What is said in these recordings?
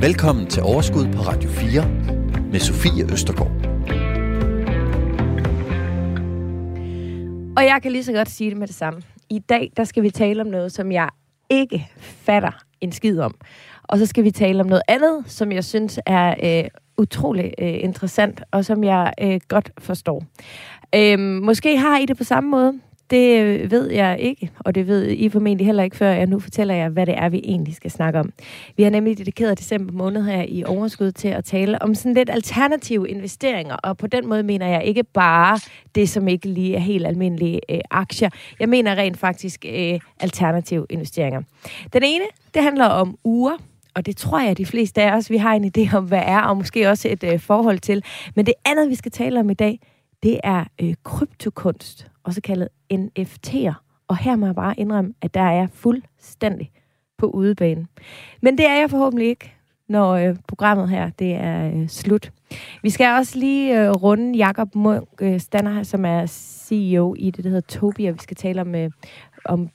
Velkommen til Overskud på Radio 4 med Sofie Østergaard. Og jeg kan lige så godt sige det med det samme. I dag, der skal vi tale om noget, som jeg ikke fatter en skid om. Og så skal vi tale om noget andet, som jeg synes er øh, utrolig øh, interessant, og som jeg øh, godt forstår. Øh, måske har I det på samme måde. Det øh, ved jeg ikke, og det ved I formentlig heller ikke, før jeg nu fortæller jer, hvad det er, vi egentlig skal snakke om. Vi har nemlig dedikeret december måned her i overskud til at tale om sådan lidt alternative investeringer, og på den måde mener jeg ikke bare det, som ikke lige er helt almindelige øh, aktier. Jeg mener rent faktisk øh, alternative investeringer. Den ene, det handler om uger, og det tror jeg, at de fleste af os, vi har en idé om, hvad er, og måske også et øh, forhold til. Men det andet, vi skal tale om i dag, det er øh, kryptokunst, også kaldet NFT'er. Og her må jeg bare indrømme, at der er jeg fuldstændig på udebane. Men det er jeg forhåbentlig ikke, når øh, programmet her det er øh, slut. Vi skal også lige øh, runde Jakob Munk øh, Stander, som er CEO i det, der hedder Tobia. Vi skal tale om, øh, om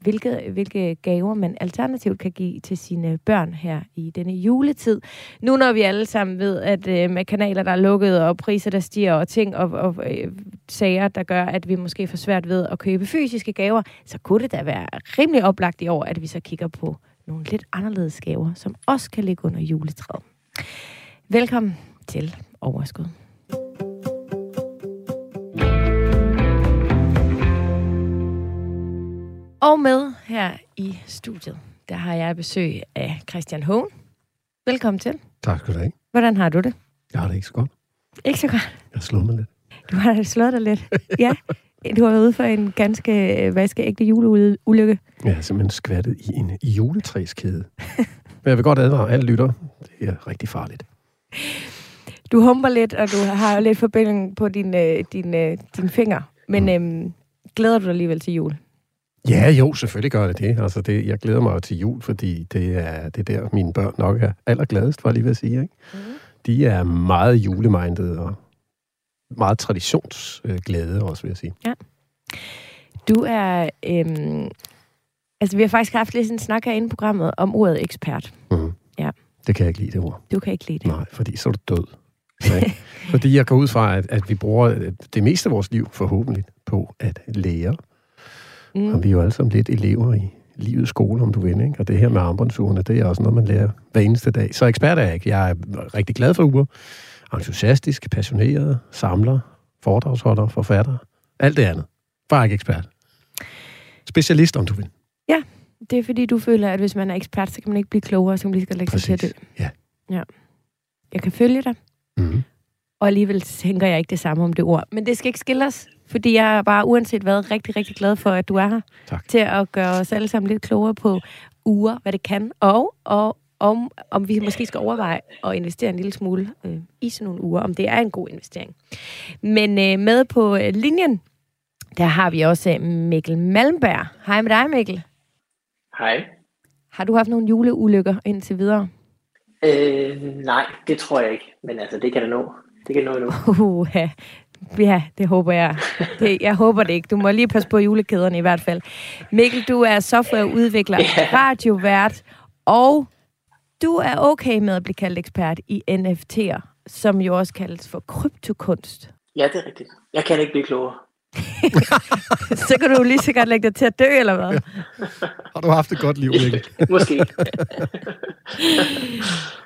hvilke, hvilke gaver man alternativt kan give til sine børn her i denne juletid. Nu når vi alle sammen ved, at øh, med kanaler, der er lukket, og priser, der stiger, og ting og, og øh, sager, der gør, at vi måske får svært ved at købe fysiske gaver, så kunne det da være rimelig oplagt i år, at vi så kigger på nogle lidt anderledes gaver, som også kan ligge under juletræet. Velkommen til Overskud. Og med her i studiet, der har jeg besøg af Christian Hågen. Velkommen til. Tak skal du have. Hvordan har du det? Jeg har det ikke så godt. Ikke så godt. Jeg slår mig lidt. Du har slået dig lidt. Ja. Du har været ude for en ganske vaskeægte juleulykke. Jeg har simpelthen skvattet i en juletræskæde. Men jeg vil godt advare alle lytter. Det er rigtig farligt. Du humper lidt, og du har lidt forbinding på din, øh, din, øh, din finger. Men øhm, glæder du dig alligevel til jul? Ja, jo, selvfølgelig gør det det. Altså det, jeg glæder mig til jul, fordi det er det der, mine børn nok er allergladest, var lige ved at sige. Ikke? Mm. De er meget julemindede og meget traditionsglade også, vil jeg sige. Ja. Du er... Øhm, altså, vi har faktisk haft lidt en snak herinde i programmet om ordet ekspert. Mm. Ja. Det kan jeg ikke lide, det ord. Du kan ikke lide det. Nej, fordi så er du død. Nej. fordi jeg går ud fra, at, at vi bruger det meste af vores liv forhåbentlig på at lære. Mm. Og vi er jo alle sammen lidt elever i livets skole, om du vil. Ikke? Og det her med armbåndsugerne, det er også noget, man lærer hver eneste dag. Så ekspert er jeg ikke. Jeg er rigtig glad for uger. Entusiastisk, passioneret, samler, foredragsholder, forfatter. Alt det andet. Bare ikke ekspert. Specialist, om du vil. Ja, det er fordi, du føler, at hvis man er ekspert, så kan man ikke blive klogere, så kan man lige skal lægge sig til det. Ja. ja. Jeg kan følge dig. Mm. Og alligevel tænker jeg ikke det samme om det ord. Men det skal ikke skille os, fordi jeg er bare uanset hvad rigtig, rigtig glad for, at du er her. Tak. Til at gøre os alle sammen lidt klogere på uger, hvad det kan, og, og om, om vi måske skal overveje at investere en lille smule øh, i sådan nogle uger, om det er en god investering. Men øh, med på øh, linjen, der har vi også øh, Mikkel Malmberg. Hej med dig, Mikkel. Hej. Har du haft nogle juleulykker indtil videre? Øh, nej, det tror jeg ikke. Men altså, det kan det nå. Det kan nå endnu. Uh, ja. Ja, det håber jeg. Det, jeg håber det ikke. Du må lige passe på julekæderne i hvert fald. Mikkel, du er softwareudvikler, Ja. radiovært, og du er okay med at blive kaldt ekspert i NFT'er, som jo også kaldes for kryptokunst. Ja, det er rigtigt. Jeg kan ikke blive klogere. Så kan du jo lige så godt lægge dig til at dø, eller hvad? Har du haft et godt liv, Mikkel? Måske.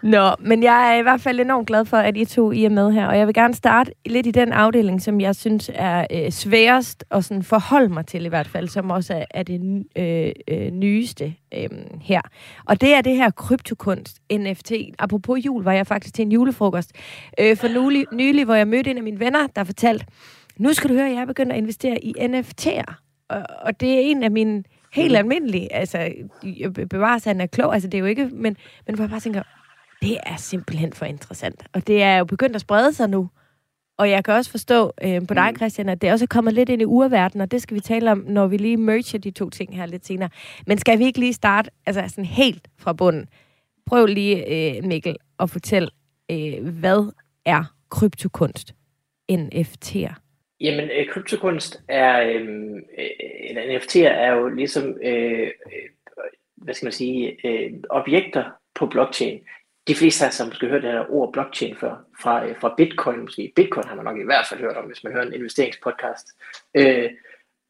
Nå, men jeg er i hvert fald enormt glad for, at I to I er med her, og jeg vil gerne starte lidt i den afdeling, som jeg synes er øh, sværest at sådan forholde mig til i hvert fald, som også er, er det øh, øh, nyeste øh, her. Og det er det her kryptokunst, NFT. Apropos jul, var jeg faktisk til en julefrokost øh, for nylig, nylig, hvor jeg mødte en af mine venner, der fortalte, nu skal du høre, jeg er begyndt at investere i NFT'er. Og, og det er en af mine helt almindelige, altså bevares han er klog, altså det er jo ikke, men, men hvor jeg bare tænker, det er simpelthen for interessant. Og det er jo begyndt at sprede sig nu. Og jeg kan også forstå øh, på dig, Christian, at det også er kommet lidt ind i urverdenen, og det skal vi tale om, når vi lige merger de to ting her lidt senere. Men skal vi ikke lige starte altså sådan helt fra bunden? Prøv lige, øh, Mikkel, at fortælle, øh, hvad er kryptokunst? NFT'er. Jamen, øh, kryptokunst er, øhm, øh, eller NFT'er er jo ligesom, øh, øh, hvad skal man sige, øh, objekter på blockchain. de fleste har som måske hørt det her ord blockchain før, fra, øh, fra bitcoin måske. Bitcoin har man nok i hvert fald hørt om, hvis man hører en investeringspodcast. Øh,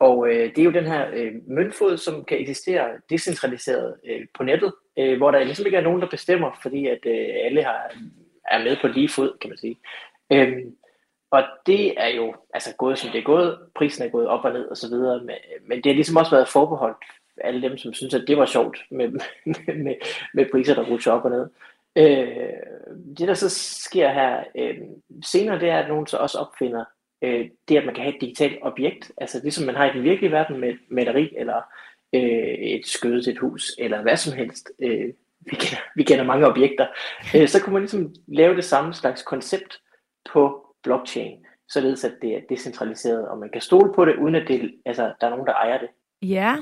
og øh, det er jo den her øh, møntfod, som kan eksistere decentraliseret øh, på nettet, øh, hvor der ligesom ikke er nogen, der bestemmer, fordi at øh, alle har, er med på lige fod, kan man sige. Øh, og det er jo altså gået, som det er gået. Prisen er gået op og ned og så videre. Men, men det har ligesom også været forbeholdt alle dem, som synes, at det var sjovt med, med, med priser, der rutsjer op og ned. Øh, det, der så sker her øh, senere, det er, at nogen så også opfinder øh, det, at man kan have et digitalt objekt. Altså ligesom man har i den virkelige verden med maleri, eller øh, et skøde til et hus, eller hvad som helst. Øh, vi, kender, vi kender mange objekter. Øh, så kunne man ligesom lave det samme slags koncept på blockchain, således at det er decentraliseret, og man kan stole på det, uden at det, altså, der er nogen, der ejer det. Ja,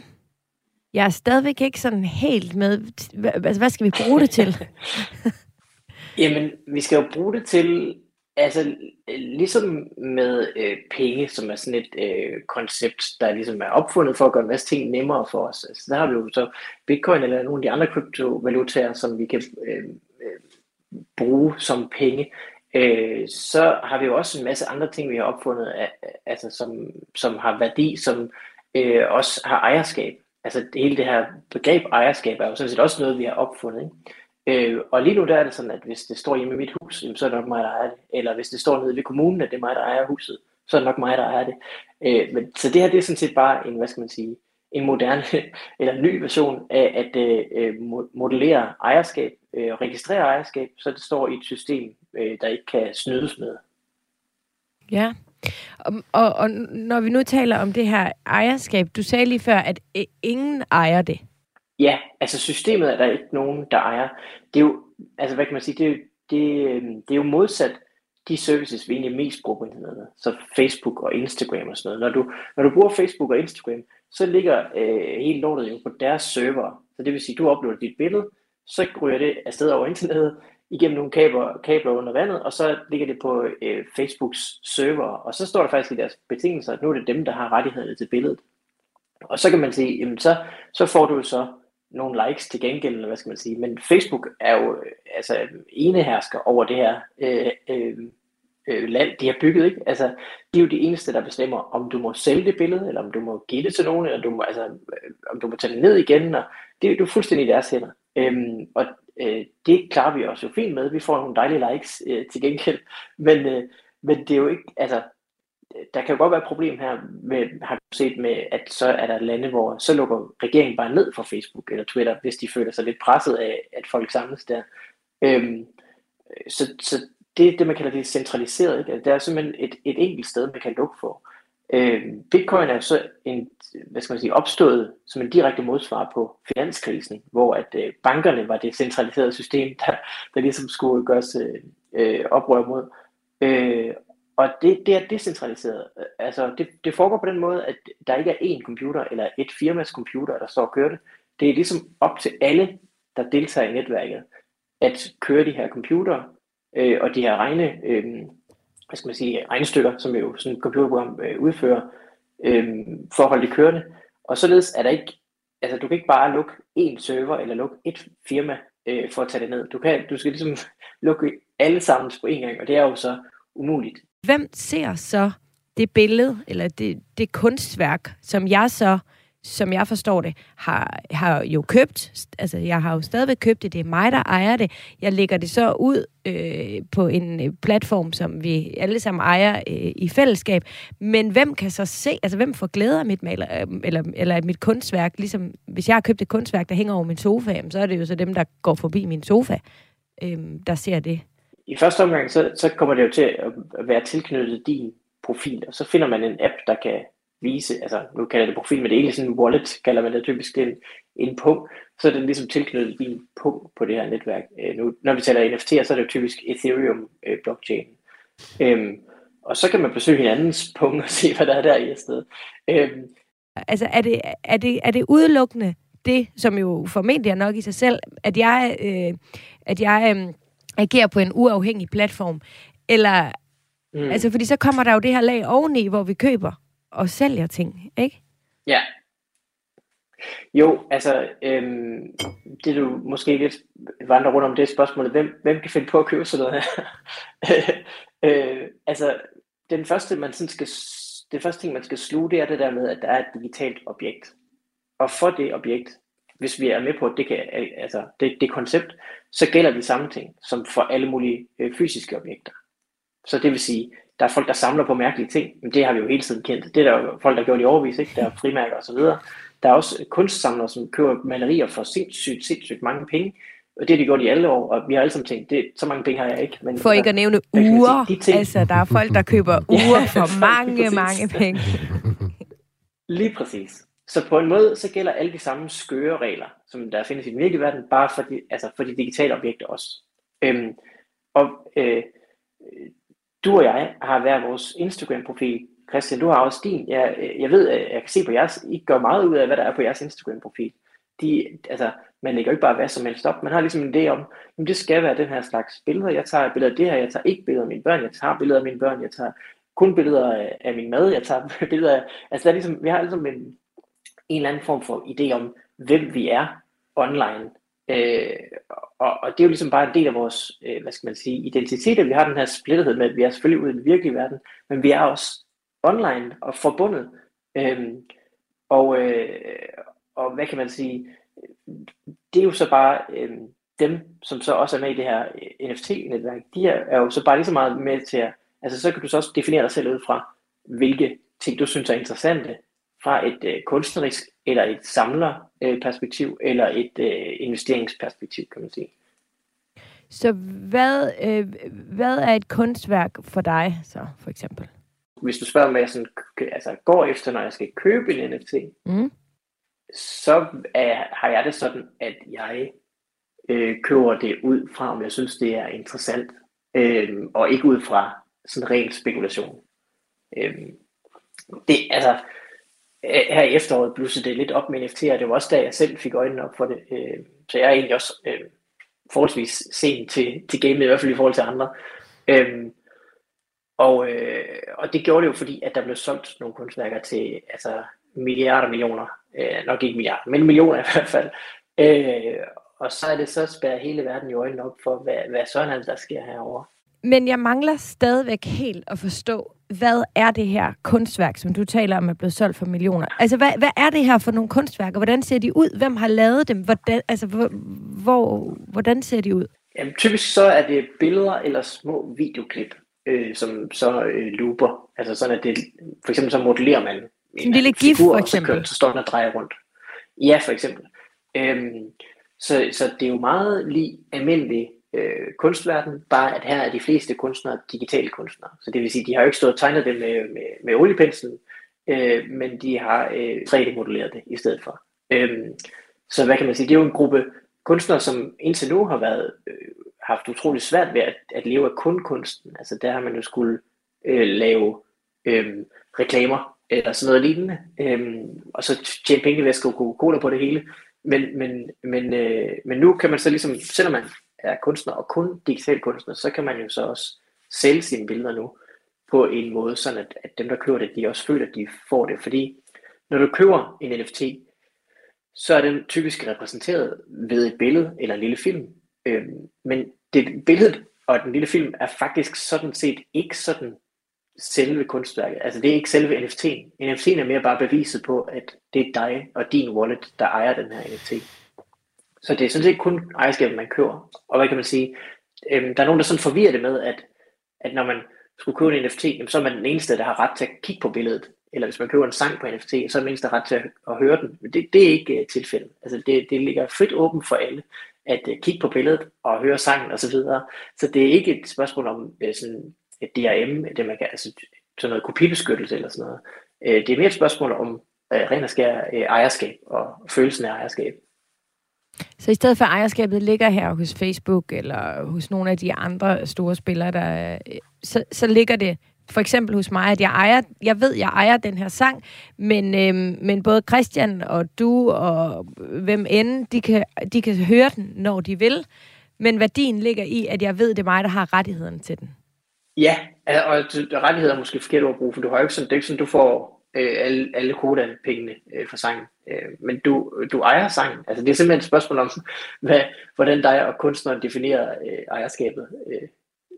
jeg er stadigvæk ikke sådan helt med, altså hvad skal vi bruge det til? Jamen, vi skal jo bruge det til, altså ligesom med øh, penge, som er sådan et øh, koncept, der ligesom er opfundet for at gøre en masse ting nemmere for os. Altså, der har vi jo så bitcoin eller nogle af de andre kryptovalutaer, som vi kan øh, øh, bruge som penge øh, så har vi jo også en masse andre ting, vi har opfundet, altså som, som har værdi, som øh, også har ejerskab. Altså hele det her begreb ejerskab er jo sådan set også noget, vi har opfundet. Ikke? Øh, og lige nu der er det sådan, at hvis det står hjemme i mit hus, så er det nok mig, der ejer det. Eller hvis det står nede ved kommunen, at det er mig, der ejer huset, så er det nok mig, der ejer det. Øh, men, så det her det er sådan set bare en, hvad skal man sige, en moderne eller en ny version af at øh, øh modellere ejerskab øh, registrere ejerskab, så det står i et system, øh, der ikke kan snydes med. Ja, og, og, og når vi nu taler om det her ejerskab, du sagde lige før, at ingen ejer det. Ja, altså systemet er der ikke nogen, der ejer. Det er jo, altså hvad kan man sige, det er, det, øhm, det er jo modsat de services, vi egentlig mest bruger på internettet. Så Facebook og Instagram og sådan noget. Når du, når du bruger Facebook og Instagram, så ligger øh, hele lortet jo på deres server. Så det vil sige, du uploader dit billede, så ryger det afsted over internettet, igennem nogle kabler, kabler under vandet, og så ligger det på øh, Facebooks server, og så står der faktisk i deres betingelser, at nu er det dem, der har rettighederne til billedet. Og så kan man sige, jamen så, så får du så nogle likes til gengæld, eller hvad skal man sige, men Facebook er jo øh, altså enehersker over det her øh, øh, øh, land, de har bygget, ikke? Altså, de er jo de eneste, der bestemmer, om du må sælge det billede, eller om du må give det til nogen, eller du må, altså, øh, om du må tage det ned igen, og det, det er jo fuldstændig i deres hænder. Øhm, og øh, det klarer vi også jo fint med. Vi får nogle dejlige likes øh, til gengæld. Men, øh, men det er jo ikke, altså, der kan jo godt være et problem her, med, har du set med, at så er der lande, hvor så lukker regeringen bare ned for Facebook eller Twitter, hvis de føler sig lidt presset af, at folk samles der. Øhm, så, så det er det, man kalder det centraliseret. Ikke? Altså, der er simpelthen et, et enkelt sted, man kan lukke for. Øh, Bitcoin er så en, hvad skal man sige, opstået som en direkte modsvar på finanskrisen, hvor at øh, bankerne var det centraliserede system, der, der ligesom skulle gøres øh, øh, oprør mod. Øh, og det, det er decentraliseret. Altså, det, det foregår på den måde, at der ikke er én computer eller et firmas computer, der står og kører det. Det er ligesom op til alle, der deltager i netværket, at køre de her computer øh, og de her regne, øh, hvad skal man sige, regnestykker, som jo sådan et computerprogram øh, udfører, øh, for at holde det kørende. Og således er der ikke, altså du kan ikke bare lukke én server eller lukke et firma øh, for at tage det ned. Du, kan, du skal ligesom lukke alle sammen på én gang, og det er jo så umuligt. Hvem ser så det billede, eller det, det kunstværk, som jeg så som jeg forstår det, har, har jo købt. Altså, jeg har jo stadigvæk købt det. Det er mig, der ejer det. Jeg lægger det så ud øh, på en øh, platform, som vi alle sammen ejer øh, i fællesskab. Men hvem kan så se, altså hvem får glæde af mit maler, øh, eller, eller mit kunstværk? Ligesom, hvis jeg har købt et kunstværk, der hænger over min sofa, så er det jo så dem, der går forbi min sofa, øh, der ser det. I første omgang, så, så kommer det jo til at være tilknyttet din profil, og så finder man en app, der kan vise, altså nu kalder det profil, men det er egentlig sådan en wallet, kalder man det typisk en, en punkt, så er den ligesom tilknyttet din punkt på det her netværk. Øh, nu, når vi taler NFT'er, så er det jo typisk Ethereum øh, blockchain. Øhm, og så kan man besøge hinandens punkt og se, hvad der er der i stedet. Øhm, altså er det, er, det, er det udelukkende det, som jo formentlig er nok i sig selv, at jeg, øh, at jeg øh, agerer på en uafhængig platform, eller Mm. Altså, fordi så kommer der jo det her lag oveni, hvor vi køber og sælger ting, ikke? Ja. Jo, altså, øhm, det du måske lidt vandrer rundt om, det er spørgsmålet, hvem, hvem kan finde på at købe sådan noget her? øh, altså, den første, man sådan skal, det første ting, man skal sluge, det er det der med, at der er et digitalt objekt. Og for det objekt, hvis vi er med på det, kan, altså det, det koncept, så gælder de samme ting, som for alle mulige øh, fysiske objekter. Så det vil sige, der er folk, der samler på mærkelige ting, men det har vi jo hele tiden kendt. Det er der jo folk, der har gjort i overvis, ikke? Der er frimærker og så videre. Der er også kunstsamlere, som køber malerier for sindssygt, sindssygt mange penge, og det har de gjort i alle år, og vi har alle sammen tænkt, det, så mange penge har jeg ikke. Men, for ikke at nævne uger. De ting... Altså, der er folk, der køber uger for mange, mange penge. Lige præcis. Så på en måde, så gælder alle de samme skøre regler, som der findes i den virkelige verden, bare for de, altså for de digitale objekter også. Øhm, og øh, du og jeg har hver vores Instagram-profil. Christian, du har også din. Jeg, jeg ved, jeg kan se på jeres, I gør meget ud af, hvad der er på jeres Instagram-profil. De, altså, man lægger ikke bare hvad som helst op. Man har ligesom en idé om, jamen det skal være den her slags billeder. Jeg tager billeder af det her, jeg tager ikke billeder af mine børn, jeg tager billeder af mine børn, jeg tager kun billeder af, af min mad, jeg tager billeder af... Altså, der er ligesom, vi har ligesom en, en eller anden form for idé om, hvem vi er online. Øh, og, og det er jo ligesom bare en del af vores, øh, hvad skal man sige, identitet, at vi har den her splittethed med, at vi er selvfølgelig ude i den virkelige verden, men vi er også online og forbundet. Øhm, og, øh, og hvad kan man sige, det er jo så bare øh, dem, som så også er med i det her øh, NFT-netværk, de er, er jo så bare lige så meget med til at, altså så kan du så også definere dig selv ud fra, hvilke ting du synes er interessante, fra et øh, kunstnerisk eller et samlerperspektiv øh, eller et øh, investeringsperspektiv, kan man sige. Så hvad, øh, hvad er et kunstværk for dig, så for eksempel? Hvis du spørger, hvad jeg sådan, altså, går efter, når jeg skal købe en NFT, mm. så er, har jeg det sådan, at jeg øh, køber det ud fra, om jeg synes, det er interessant, øh, og ikke ud fra sådan ren spekulation. Øh, det, altså, Øh, her i efteråret blussede det lidt op med NFT'er, det var også da jeg selv fik øjnene op for det. Øh, så jeg er egentlig også øh, forholdsvis sent til, til gamet, i hvert fald i forhold til andre. Øh, og, øh, og det gjorde det jo fordi, at der blev solgt nogle kunstværker til altså, milliarder millioner. Øh, nok ikke milliarder, men millioner i hvert fald. Øh, og så er det så spærret hele verden i øjnene op for, hvad, hvad sådan der sker herovre. Men jeg mangler stadigvæk helt at forstå, hvad er det her kunstværk, som du taler om er blevet solgt for millioner? Altså, hvad, hvad er det her for nogle kunstværker? Hvordan ser de ud? Hvem har lavet dem? Hvordan, altså, hvor, hvor, hvordan ser de ud? Jamen, typisk så er det billeder eller små videoklip, øh, som så øh, looper. Altså sådan, at det, for eksempel så modellerer man en, lille gif, for eksempel. Så, så står den og drejer rundt. Ja, for eksempel. Øhm, så, så det er jo meget lige almindelig øh, kunstverden, bare at her er de fleste kunstnere digitale kunstnere. Så det vil sige, de har jo ikke stået og tegnet det med, med, med oliepenslen, øh, men de har øh, 3D-modelleret det i stedet for. Øh, så hvad kan man sige, det er jo en gruppe kunstnere, som indtil nu har været øh, haft utrolig svært ved at, at leve af kun kunsten. Altså der har man jo skulle øh, lave øh, reklamer eller sådan noget lignende, øh, og så tjene penge ved at skrive Coca-Cola på det hele. Men, men, men, øh, men nu kan man så ligesom, selvom man er kunstner og kun digital kunstner, så kan man jo så også sælge sine billeder nu på en måde, sådan at, at dem, der køber det, de også føler, at de får det. Fordi når du køber en NFT, så er den typisk repræsenteret ved et billede eller en lille film. Øhm, men det billede og den lille film er faktisk sådan set ikke sådan selve kunstværket. Altså det er ikke selve NFT'en. NFT'en er mere bare beviset på, at det er dig og din wallet, der ejer den her NFT. Så det er sådan set kun ejerskabet, man køber. Og hvad kan man sige? Øhm, der er nogen, der sådan forvirrer det med, at, at når man skulle købe en NFT, jamen, så er man den eneste, der har ret til at kigge på billedet. Eller hvis man køber en sang på NFT, så er man den eneste, der har ret til at, at høre den. Men det, det er ikke uh, tilfældet. Altså det, det ligger frit åbent for alle at uh, kigge på billedet og høre sangen osv. Så, videre. så det er ikke et spørgsmål om uh, sådan et DRM, det man kan, altså sådan noget kopibeskyttelse eller sådan noget. Uh, det er mere et spørgsmål om uh, ren og skær uh, ejerskab og følelsen af ejerskab. Så i stedet for ejerskabet ligger her hos Facebook eller hos nogle af de andre store spillere, der, øh, så, så ligger det for eksempel hos mig, at jeg ejer, jeg ved, jeg ejer den her sang, men, øhm, men både Christian og du og hvem end, de kan, de kan høre den, når de vil. Men værdien ligger i, at jeg ved, det er mig, der har rettigheden til den. Ja, og rettigheder er måske forkert ord at bruge, for du har jo ikke sådan, det er ikke sådan, du får øh, alle, alle kodapengene øh, for sangen. Øh, men du, du ejer sangen. Altså det er simpelthen et spørgsmål om, hvad, hvordan dig og kunstneren definerer øh, ejerskabet. Øh,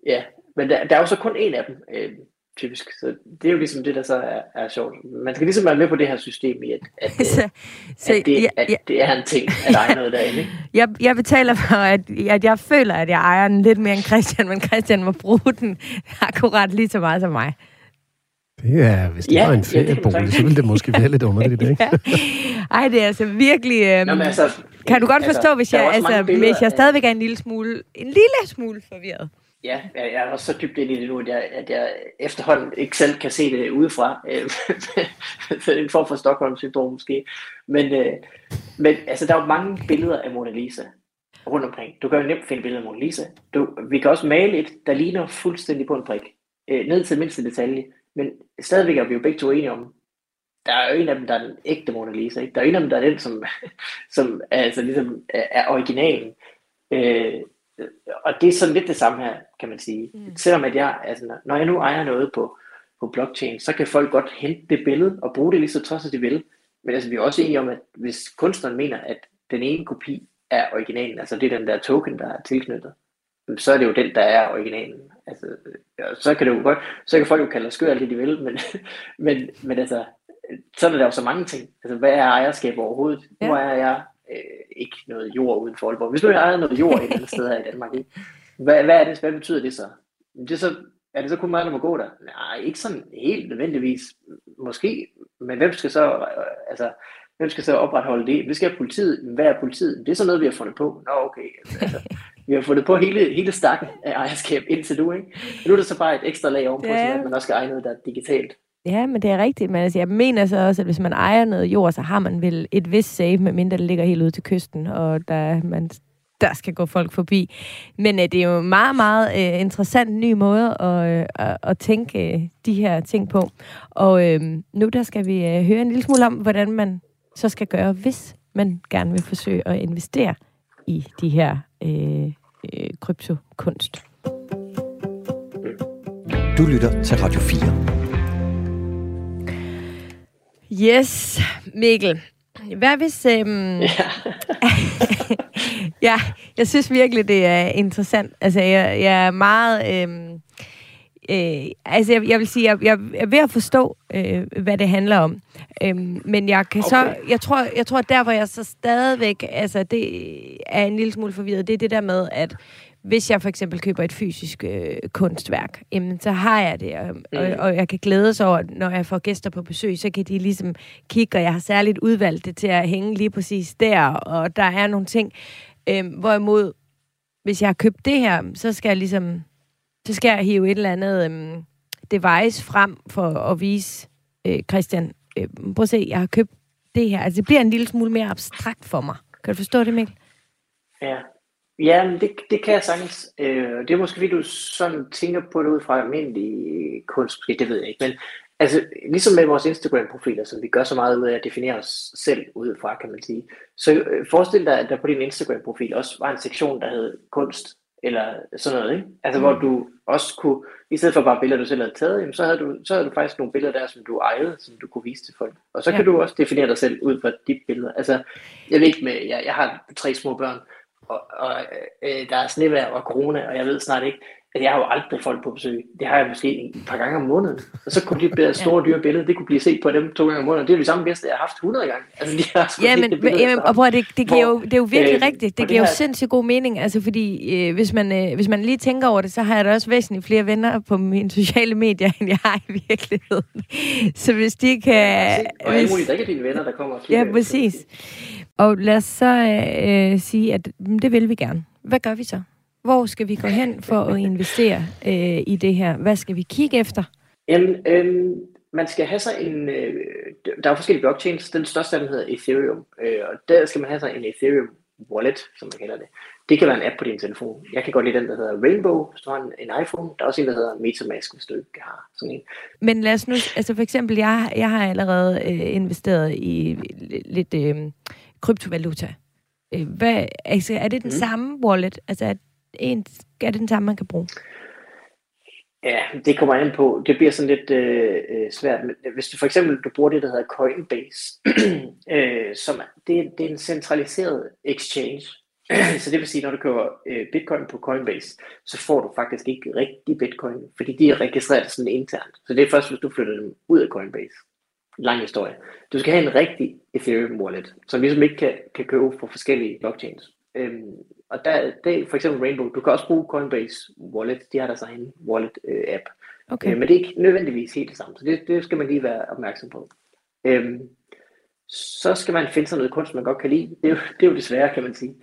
ja, men der, der er jo så kun en af dem. Øh, typisk. Så det er jo ligesom det, der så er, er sjovt. Man skal ligesom være med på det her system i, at, at, så, så, at, det, ja, at det er en ting, at eje noget derinde. Ikke? Jeg, jeg betaler for, at, at jeg føler, at jeg ejer den lidt mere end Christian, men Christian må bruge den akkurat lige så meget som mig. Det er, hvis det ja, var en feriebolig, ja, så ville det måske være lidt underligt, ikke? ja. Ej, det er altså virkelig... Øhm, Nå, altså, kan du godt altså, forstå, hvis jeg, altså, hvis jeg stadigvæk er en lille smule, en lille smule forvirret? Ja, jeg er også så dybt ind i det nu, at jeg, at jeg efterhånden ikke selv kan se det udefra. er en form for Stockholm-syndrom måske. Men, øh, men altså, der er jo mange billeder af Mona Lisa rundt omkring. Du kan jo nemt finde billeder af Mona Lisa. Du, vi kan også male et, der ligner fuldstændig på en prik. Øh, ned til mindste detalje. Men stadigvæk er vi jo begge to enige om, der er jo en af dem, der er den ægte Mona Lisa. Ikke? Der er en af dem, der er den, som, som altså, ligesom er originalen. Øh, og det er sådan lidt det samme her, kan man sige. Mm. Selvom at jeg, altså, når jeg nu ejer noget på, på blockchain, så kan folk godt hente det billede og bruge det lige så trods, de vil. Men altså, vi er også enige om, at hvis kunstneren mener, at den ene kopi er originalen, altså det er den der token, der er tilknyttet, så er det jo den, der er originalen. Altså, så kan det jo godt, så kan folk jo kalde os skør alt det, de vil, men, men, men altså, så er der jo så mange ting. Altså, hvad er ejerskab overhovedet? Ja. Nu er jeg øh, ikke noget jord uden for Aalborg. Hvis jeg ejede noget jord et eller andet sted her i Danmark, ikke? Hvad, hvad, er det, hvad betyder det så? Det er, så, er det så kun mig, der må gå der? Nej, ikke sådan helt nødvendigvis. Måske, men hvem skal så, øh, altså, hvem skal så opretholde det? Det skal politiet. Hvad er politiet? Det er sådan noget, vi har fundet på. Nå, okay. Altså, vi har fundet på hele, hele stakken af ejerskab indtil nu, ikke? Men nu er det så bare et ekstra lag ovenpå, ja. så at man også skal eje noget, der er digitalt. Ja, men det er rigtigt. Men altså, jeg mener så også, at hvis man ejer noget jord, så har man vel et vist save, medmindre det ligger helt ude til kysten, og der, man, der skal gå folk forbi. Men uh, det er jo en meget, meget uh, interessant ny måde at, uh, at, at tænke uh, de her ting på. Og uh, nu der skal vi uh, høre en lille smule om, hvordan man så skal gøre, hvis man gerne vil forsøge at investere i de her uh, uh, kryptokunst. Du lytter til Radio 4. Yes, Mikkel. Hvad hvis... Øhm... Ja. ja, jeg synes virkelig, det er interessant. Altså, jeg, jeg er meget... Øhm... Øh, altså, jeg, jeg vil sige, jeg, jeg er ved at forstå, øh, hvad det handler om. Øhm, men jeg kan okay. så... Jeg tror, jeg tror, der, hvor jeg så stadigvæk... Altså, det er en lille smule forvirret, det er det der med, at hvis jeg for eksempel køber et fysisk øh, kunstværk, jamen, så har jeg det, og, mm. og, og jeg kan glæde sig over, når jeg får gæster på besøg, så kan de ligesom kigge, og jeg har særligt udvalgt det til at hænge lige præcis der, og der er nogle ting. Øh, hvorimod, hvis jeg har købt det her, så skal jeg ligesom, så skal jeg hive et eller andet øh, device frem for at vise, øh, Christian, øh, prøv at se, jeg har købt det her. Altså, det bliver en lille smule mere abstrakt for mig. Kan du forstå det, Mikkel? Ja, Ja, men det, det kan jeg sagtens. Øh, det er måske fordi, du sådan tænker på det ud fra almindelig kunst, det ved jeg ikke. Men altså, ligesom med vores Instagram-profiler, som vi gør så meget ud af at definere os selv ud fra, kan man sige. Så øh, forestil dig, at der på din Instagram-profil også var en sektion, der hed kunst, eller sådan noget, ikke? Altså, mm. hvor du også kunne, i stedet for bare billeder, du selv havde taget, jamen, så, havde du, så havde du faktisk nogle billeder der, som du ejede, som du kunne vise til folk. Og så ja. kan du også definere dig selv ud fra dit billeder. Altså, jeg ved ikke med, jeg, jeg har tre små børn, og, og øh, der er snevejr og corona, og jeg ved snart ikke, at jeg har jo aldrig folk på besøg. Det har jeg måske et par gange om måneden. Og så kunne de blive store dyre billeder, det kunne blive set på dem to gange om måneden. Det er jo de samme gæster, jeg har haft 100 gange. Altså, de har ja, men, billeder, jamen, og prøv, det, det, giver jo, det er jo virkelig øh, rigtigt. Det giver jo sindssygt god mening. Altså, fordi øh, hvis, man, øh, hvis man lige tænker over det, så har jeg da også væsentligt flere venner på mine sociale medier, end jeg har i virkeligheden. Så hvis de kan... Ja, og hvis, muligt, der ikke er dine venner, der kommer og Ja, præcis. Og lad os så øh, sige, at mm, det vil vi gerne. Hvad gør vi så? Hvor skal vi gå hen for at investere øh, i det her? Hvad skal vi kigge efter? Jamen, øh, man skal have sig en... Øh, der er forskellige blockchains. Den største af dem hedder Ethereum. Øh, og der skal man have sig en Ethereum wallet, som man kalder det. Det kan være en app på din telefon. Jeg kan godt lide den, der hedder Rainbow, hvis du har en, en iPhone. Der er også en, der hedder Metamask, hvis du ikke har sådan en. Men lad os nu... Altså for eksempel, jeg, jeg har allerede øh, investeret i lidt... Øh, kryptovaluta. Øh, hvad, altså, er det den mm. samme wallet? Altså, en, er det den samme, man kan bruge? Ja, det kommer an på. Det bliver sådan lidt øh, øh svært. Men hvis du for eksempel du bruger det, der hedder Coinbase, øh, som det, det er en centraliseret exchange. så det vil sige, når du køber øh, bitcoin på Coinbase, så får du faktisk ikke rigtig bitcoin, fordi de er registreret sådan internt. Så det er først, hvis du flytter dem ud af Coinbase. Lang historie. Du skal have en rigtig Ethereum wallet, som ligesom ikke kan, kan købe på forskellige blockchains. Øhm, og der, det er for eksempel Rainbow. Du kan også bruge Coinbase Wallet. De har deres egen wallet-app. Øh, okay. Øh, men det er ikke nødvendigvis helt det samme. Så det, det skal man lige være opmærksom på. Øhm, så skal man finde sig noget kunst, man godt kan lide. Det er jo, det er jo desværre, kan man sige.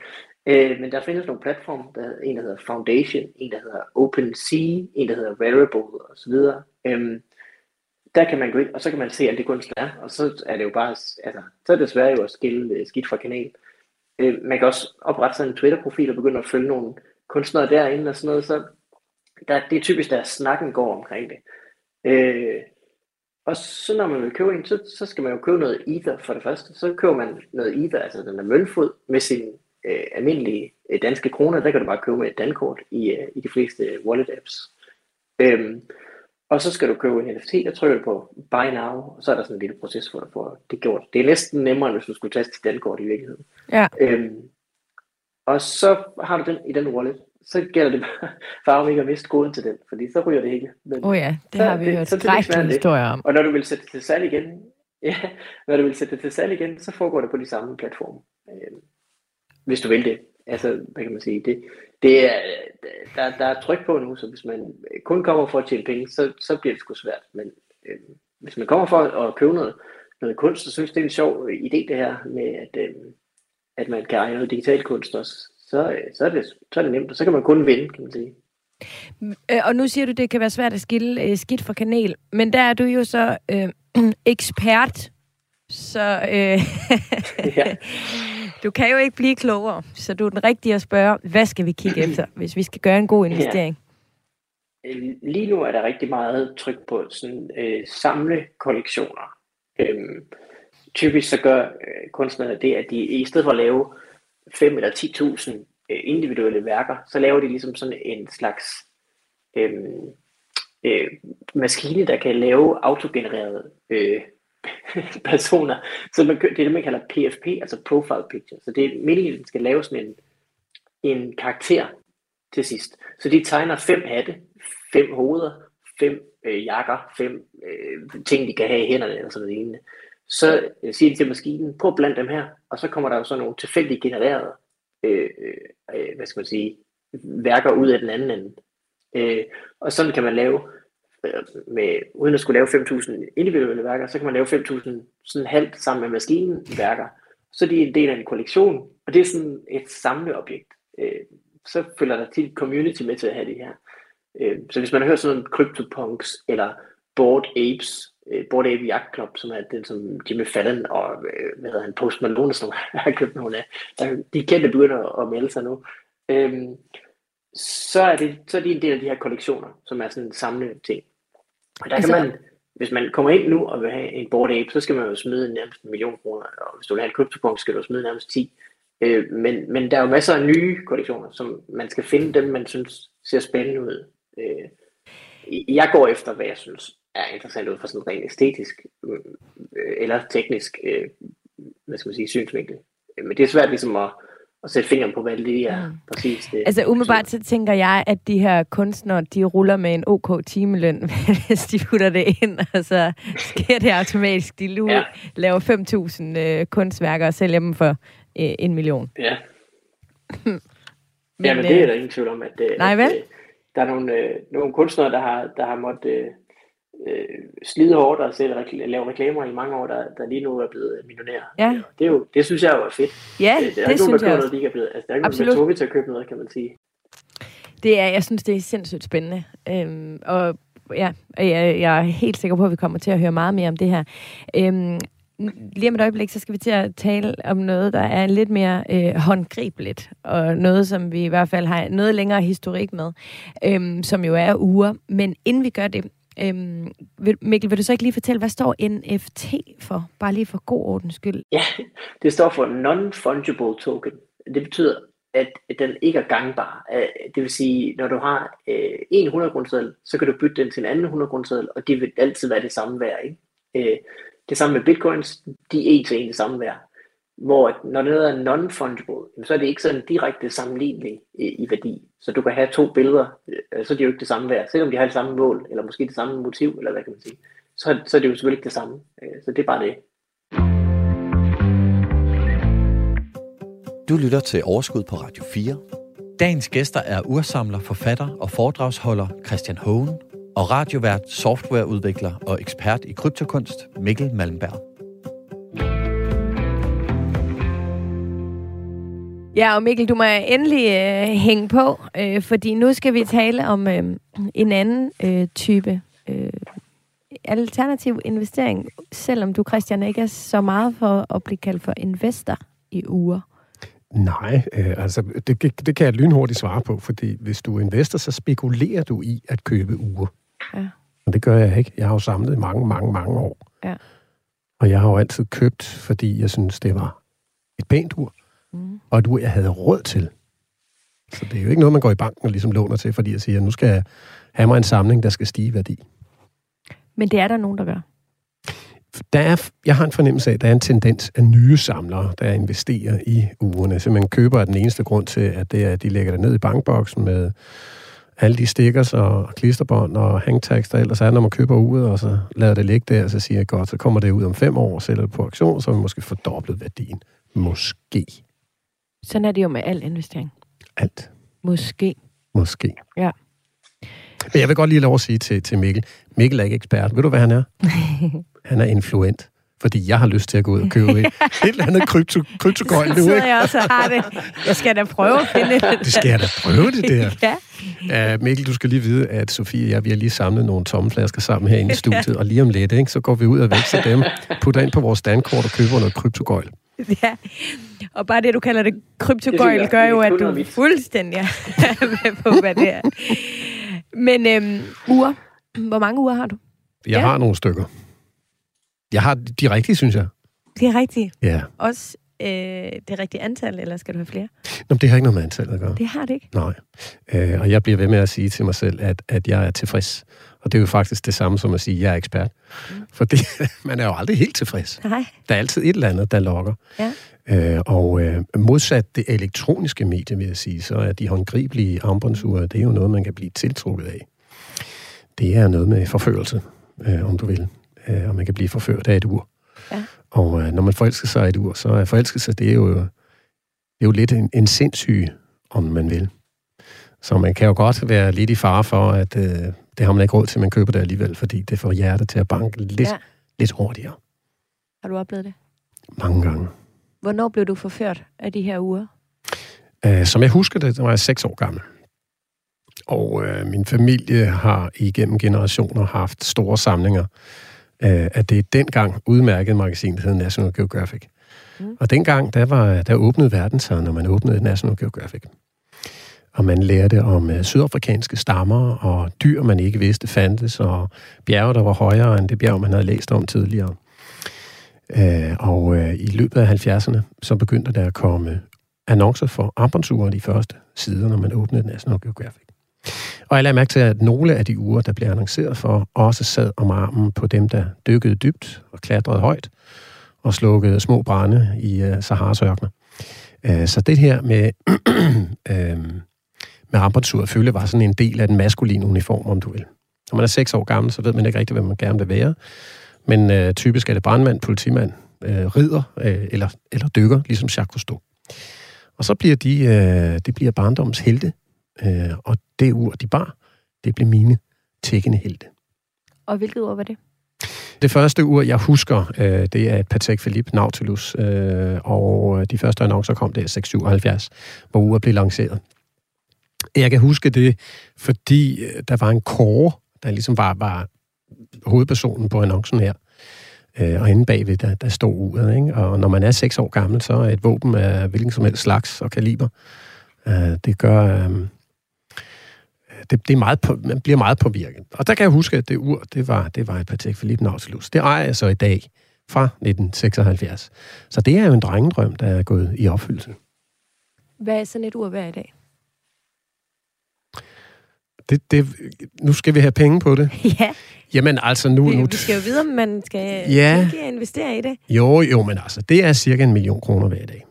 Øh, men der findes nogle platforme, der er en, der hedder Foundation, en, der hedder OpenSea, en, der hedder Variable osv. Øhm, der kan man gå ind, og så kan man se alt det kunst, der er, og så er det jo bare, altså, så er det desværre jo at skille øh, skidt fra kanal. Øh, man kan også oprette sådan en Twitter-profil og begynde at følge nogle kunstnere derinde og sådan noget, så der, det er typisk, der snakken går omkring det. Øh, og så når man vil købe en, så, så skal man jo købe noget Ether for det første. Så køber man noget Ether, altså den er møntfod, med sin øh, almindelige øh, danske kroner. Der kan du bare købe med et dankort i, øh, i de fleste øh, wallet apps. Øh, og så skal du købe en NFT, der trykker du på Buy Now, og så er der sådan en lille proces, hvor du får det gjort. Det er næsten nemmere, end hvis du skulle taste dit dankort i virkeligheden. Ja. Øhm, og så har du den i den wallet. Så gælder det bare om ikke at miste koden til den, fordi så ryger det hele. Åh oh ja, det så, har vi det, hørt skrækkelige historier om. Og når du vil sætte det til salg igen, ja, når du vil sætte det til salg igen, så foregår det på de samme platforme. Øhm, hvis du vil det. Altså, hvad kan man sige? Det, det er, der, der er tryk på nu, så hvis man kun kommer for at tjene penge, så, så bliver det sgu svært. Men øh, hvis man kommer for at købe noget, noget kunst, så synes det er en sjov idé det her med, at, øh, at man kan eje noget digital kunst også, så, øh, så, er det, så er det nemt, og så kan man kun vinde, kan man sige. Øh, og nu siger du, det kan være svært at skille øh, skidt fra kanel, men der er du jo så øh, ekspert, så øh, ja. Du kan jo ikke blive klogere, så du er den rigtige at spørge, hvad skal vi kigge efter, hvis vi skal gøre en god investering? Ja. Øh, lige nu er der rigtig meget tryk på sådan øh, samle kollektioner. Øhm, typisk så gør øh, kunstnerne det, at de i stedet for at lave 5 eller 10.000 øh, individuelle værker, så laver de ligesom sådan en slags øh, øh, maskine, der kan lave autogenererede øh, personer. Så man, det er det, man kalder PFP, altså Profile Picture. Så det er meningen, at den skal lave sådan en, en karakter til sidst. Så de tegner fem hatte, fem hoveder, fem øh, jakker, fem øh, ting, de kan have i hænderne eller sådan noget lignende. Så øh, siger de til maskinen, prøv at blande dem her, og så kommer der jo sådan nogle tilfældigt genererede øh, øh, øh, hvad skal man sige, værker ud af den anden ende. Øh, og sådan kan man lave Øh, med, uden at skulle lave 5.000 individuelle værker, så kan man lave 5.000 sådan halvt sammen med maskinen værker. Så de er en del af en kollektion, og det er sådan et samleobjekt. Øh, så følger der til community med til at have det her. Øh, så hvis man har hørt sådan noget CryptoPunks eller Bored Apes, øh, Bored Ape Yacht Club, som er den, som Jimmy Fallon og øh, hvad hedder han, Post Malone, som har købt nogle af, de kendte begynder at melde sig nu. Øhm, så er, det, så er de en del af de her kollektioner, som er sådan en samle ting. Og der altså, kan man, hvis man kommer ind nu og vil have en board ape, så skal man jo smide nærmest en million kroner, og hvis du vil have en kryptopunkt, skal du smide nærmest 10. Øh, men, men der er jo masser af nye kollektioner, som man skal finde dem, man synes ser spændende ud. Øh, jeg går efter, hvad jeg synes er interessant ud fra sådan rent æstetisk øh, eller teknisk øh, hvad skal man sige, synsvinkel. Men det er svært ligesom at, og sætte fingeren på, hvad det er mm. præcis. Det, altså umiddelbart så tænker jeg, at de her kunstnere, de ruller med en OK timeløn, hvis de putter det ind, og så sker det automatisk. De lu- ja. laver 5.000 øh, kunstværker og sælger dem for øh, en million. Ja. men, ja, men det er øh, der ingen tvivl om, at, øh, nej, at øh, der er nogle, øh, nogle kunstnere, der har, der har måttet øh, øh, slide hårdt og selv rekl- lave reklamer i mange år, der, der lige nu er blevet millionær. Ja. Det, er jo, det synes jeg jo er fedt. Ja, det, det, det synes jeg også. Noget, de er blevet, altså, der er ikke Absolut. nogen, der til at købe noget, kan man sige. Det er, jeg synes, det er sindssygt spændende. Øhm, og ja, jeg, jeg er helt sikker på, at vi kommer til at høre meget mere om det her. Øhm, lige om et øjeblik, så skal vi til at tale om noget, der er lidt mere øh, håndgribeligt, og noget, som vi i hvert fald har noget længere historik med, øhm, som jo er uger. Men inden vi gør det, Øhm, Mikkel, vil du så ikke lige fortælle, hvad står NFT for? Bare lige for god ordens skyld. Ja, det står for Non-Fungible Token. Det betyder at den ikke er gangbar. Øh, det vil sige, når du har øh, en 100 grundseddel, så kan du bytte den til en anden 100 grundseddel, og det vil altid være det samme værd. Ikke? Øh, det samme med bitcoins, de er en til en det samme værd. Hvor når noget er non-fungible, så er det ikke sådan direkte sammenligneligt i, værdi. Så du kan have to billeder, øh, så er de jo ikke det samme værd. Selvom de har det samme mål, eller måske det samme motiv, eller hvad kan man sige, så, så er det jo selvfølgelig ikke det samme. Øh, så det er bare det. Du lytter til Overskud på Radio 4. Dagens gæster er ursamler, forfatter og foredragsholder Christian Hohen og radiovært, softwareudvikler og ekspert i kryptokunst Mikkel Malmberg. Ja, og Mikkel, du må endelig øh, hænge på, øh, fordi nu skal vi tale om øh, en anden øh, type øh, alternativ investering, selvom du, Christian, ikke er så meget for at blive kaldt for investor i uger. Nej, øh, altså det, det kan jeg lynhurtigt svare på, fordi hvis du er investor, så spekulerer du i at købe uger. Ja. Og det gør jeg ikke. Jeg har jo samlet mange, mange, mange år. Ja. Og jeg har jo altid købt, fordi jeg synes, det var et pænt ur, mm. og et ur, jeg havde råd til. Så det er jo ikke noget, man går i banken og ligesom låner til, fordi jeg siger, nu skal jeg have mig en samling, der skal stige værdi. Men det er der nogen, der gør der er, jeg har en fornemmelse af, at der er en tendens af nye samlere, der investerer i ugerne. Så man køber af den eneste grund til, at det er, at de lægger det ned i bankboksen med alle de stickers og klisterbånd og hangtags, der ellers er, når man køber uret, og så lader det ligge der, og så siger jeg, godt, så kommer det ud om fem år, og sælger det på auktion, så har vi måske fordoblet værdien. Måske. Sådan er det jo med al investering. Alt. Måske. Måske. Ja. Men jeg vil godt lige lov at sige til, til Mikkel. Mikkel er ikke ekspert. Ved du, hvad han er? han er influent fordi jeg har lyst til at gå ud og købe et, et eller andet krypto, kryptogøjl nu. Så jeg også har det. Jeg skal da prøve at finde det. Det skal jeg da prøve det der. ja. Uh, Mikkel, du skal lige vide, at Sofie og jeg, vi har lige samlet nogle tomme flasker sammen herinde i studiet, og lige om lidt, ikke, så går vi ud og vækster dem, putter ind på vores standkort og køber noget kryptogøjl. Ja, og bare det, du kalder det kryptogøjl, gør jo, at du fuldstændig er med på, hvad det er. Men øhm, uger. Hvor mange uger har du? Jeg ja. har nogle stykker. Jeg har de rigtige, synes jeg. De er rigtige? Ja. Også øh, det rigtige antal, eller skal du have flere? Nå, det har ikke noget med antallet at gøre. Det har det ikke? Nej. Øh, og jeg bliver ved med at sige til mig selv, at, at jeg er tilfreds. Og det er jo faktisk det samme som at sige, at jeg er ekspert. Mm. For det, man er jo aldrig helt tilfreds. Nej. Der er altid et eller andet, der lokker. Ja. Øh, og øh, modsat det elektroniske medie, vil jeg sige, så er de håndgribelige armbåndsure, det er jo noget, man kan blive tiltrukket af. Det er noget med forførelse, øh, om du vil øh, og man kan blive forført af et ur. Ja. Og øh, når man forelsker sig af et ur, så er forelskelse, det er jo, det er jo lidt en, en sindssyg, om man vil. Så man kan jo godt være lidt i fare for, at øh, det har man ikke råd til, man køber det alligevel, fordi det får hjertet til at banke lidt, ja. lidt hurtigere. Har du oplevet det? Mange gange. Hvornår blev du forført af de her uger? Øh, som jeg husker det, der var jeg seks år gammel. Og øh, min familie har igennem generationer haft store samlinger øh, at det dengang udmærket magasin, der hedder National Geographic. Mm. Og dengang, der, var, der åbnede verden sig, når man åbnede National Geographic. Og man lærte om øh, sydafrikanske stammer og dyr, man ikke vidste fandtes, og bjerge, der var højere end det bjerg, man havde læst om tidligere. Øh, og øh, i løbet af 70'erne, så begyndte der at komme annoncer for armbåndsure de første sider, når man åbnede National Geographic. Og jeg lagde mærke til, at nogle af de uger, der blev annonceret for, også sad om armen på dem, der dykkede dybt og klatrede højt og slukkede små brænde i øh, Saharas ørkner. Øh, så det her med, øh, med armbåndsur følge var sådan en del af den maskuline uniform, om du vil. Når man er seks år gammel, så ved man ikke rigtigt, hvad man gerne vil være. Men uh, typisk er det brandmand, politimand, uh, ridder uh, eller, eller dykker, ligesom Jacques Cousteau. Og så bliver de, uh, det bliver barndoms helte, Øh, og det ur, de bar, det blev mine tækkende helte. Og hvilket ur var det? Det første ur, jeg husker, øh, det er et Patek Philippe Nautilus, øh, og de første annoncer kom der i 677, hvor uret blev lanceret. Jeg kan huske det, fordi øh, der var en kåre, der ligesom var, var hovedpersonen på annoncen her. Øh, og inde bagved, der, der stod uret. Ikke? Og når man er seks år gammel, så er et våben af hvilken som helst slags og kaliber. Øh, det gør, øhm, øh, det, det er meget på, man bliver meget påvirket. Og der kan jeg huske, at det ur, det var, det var et Patek Philippe Nautilus. Det ejer jeg så i dag fra 1976. Så det er jo en drengedrøm, der er gået i opfyldelse. Hvad er sådan et ur hver i dag? Det, det, nu skal vi have penge på det. ja, Jamen altså nu... vi, nu vi skal jo vide, om man skal Ja. investere i det. Jo, jo, men altså, det er cirka en million kroner hver dag.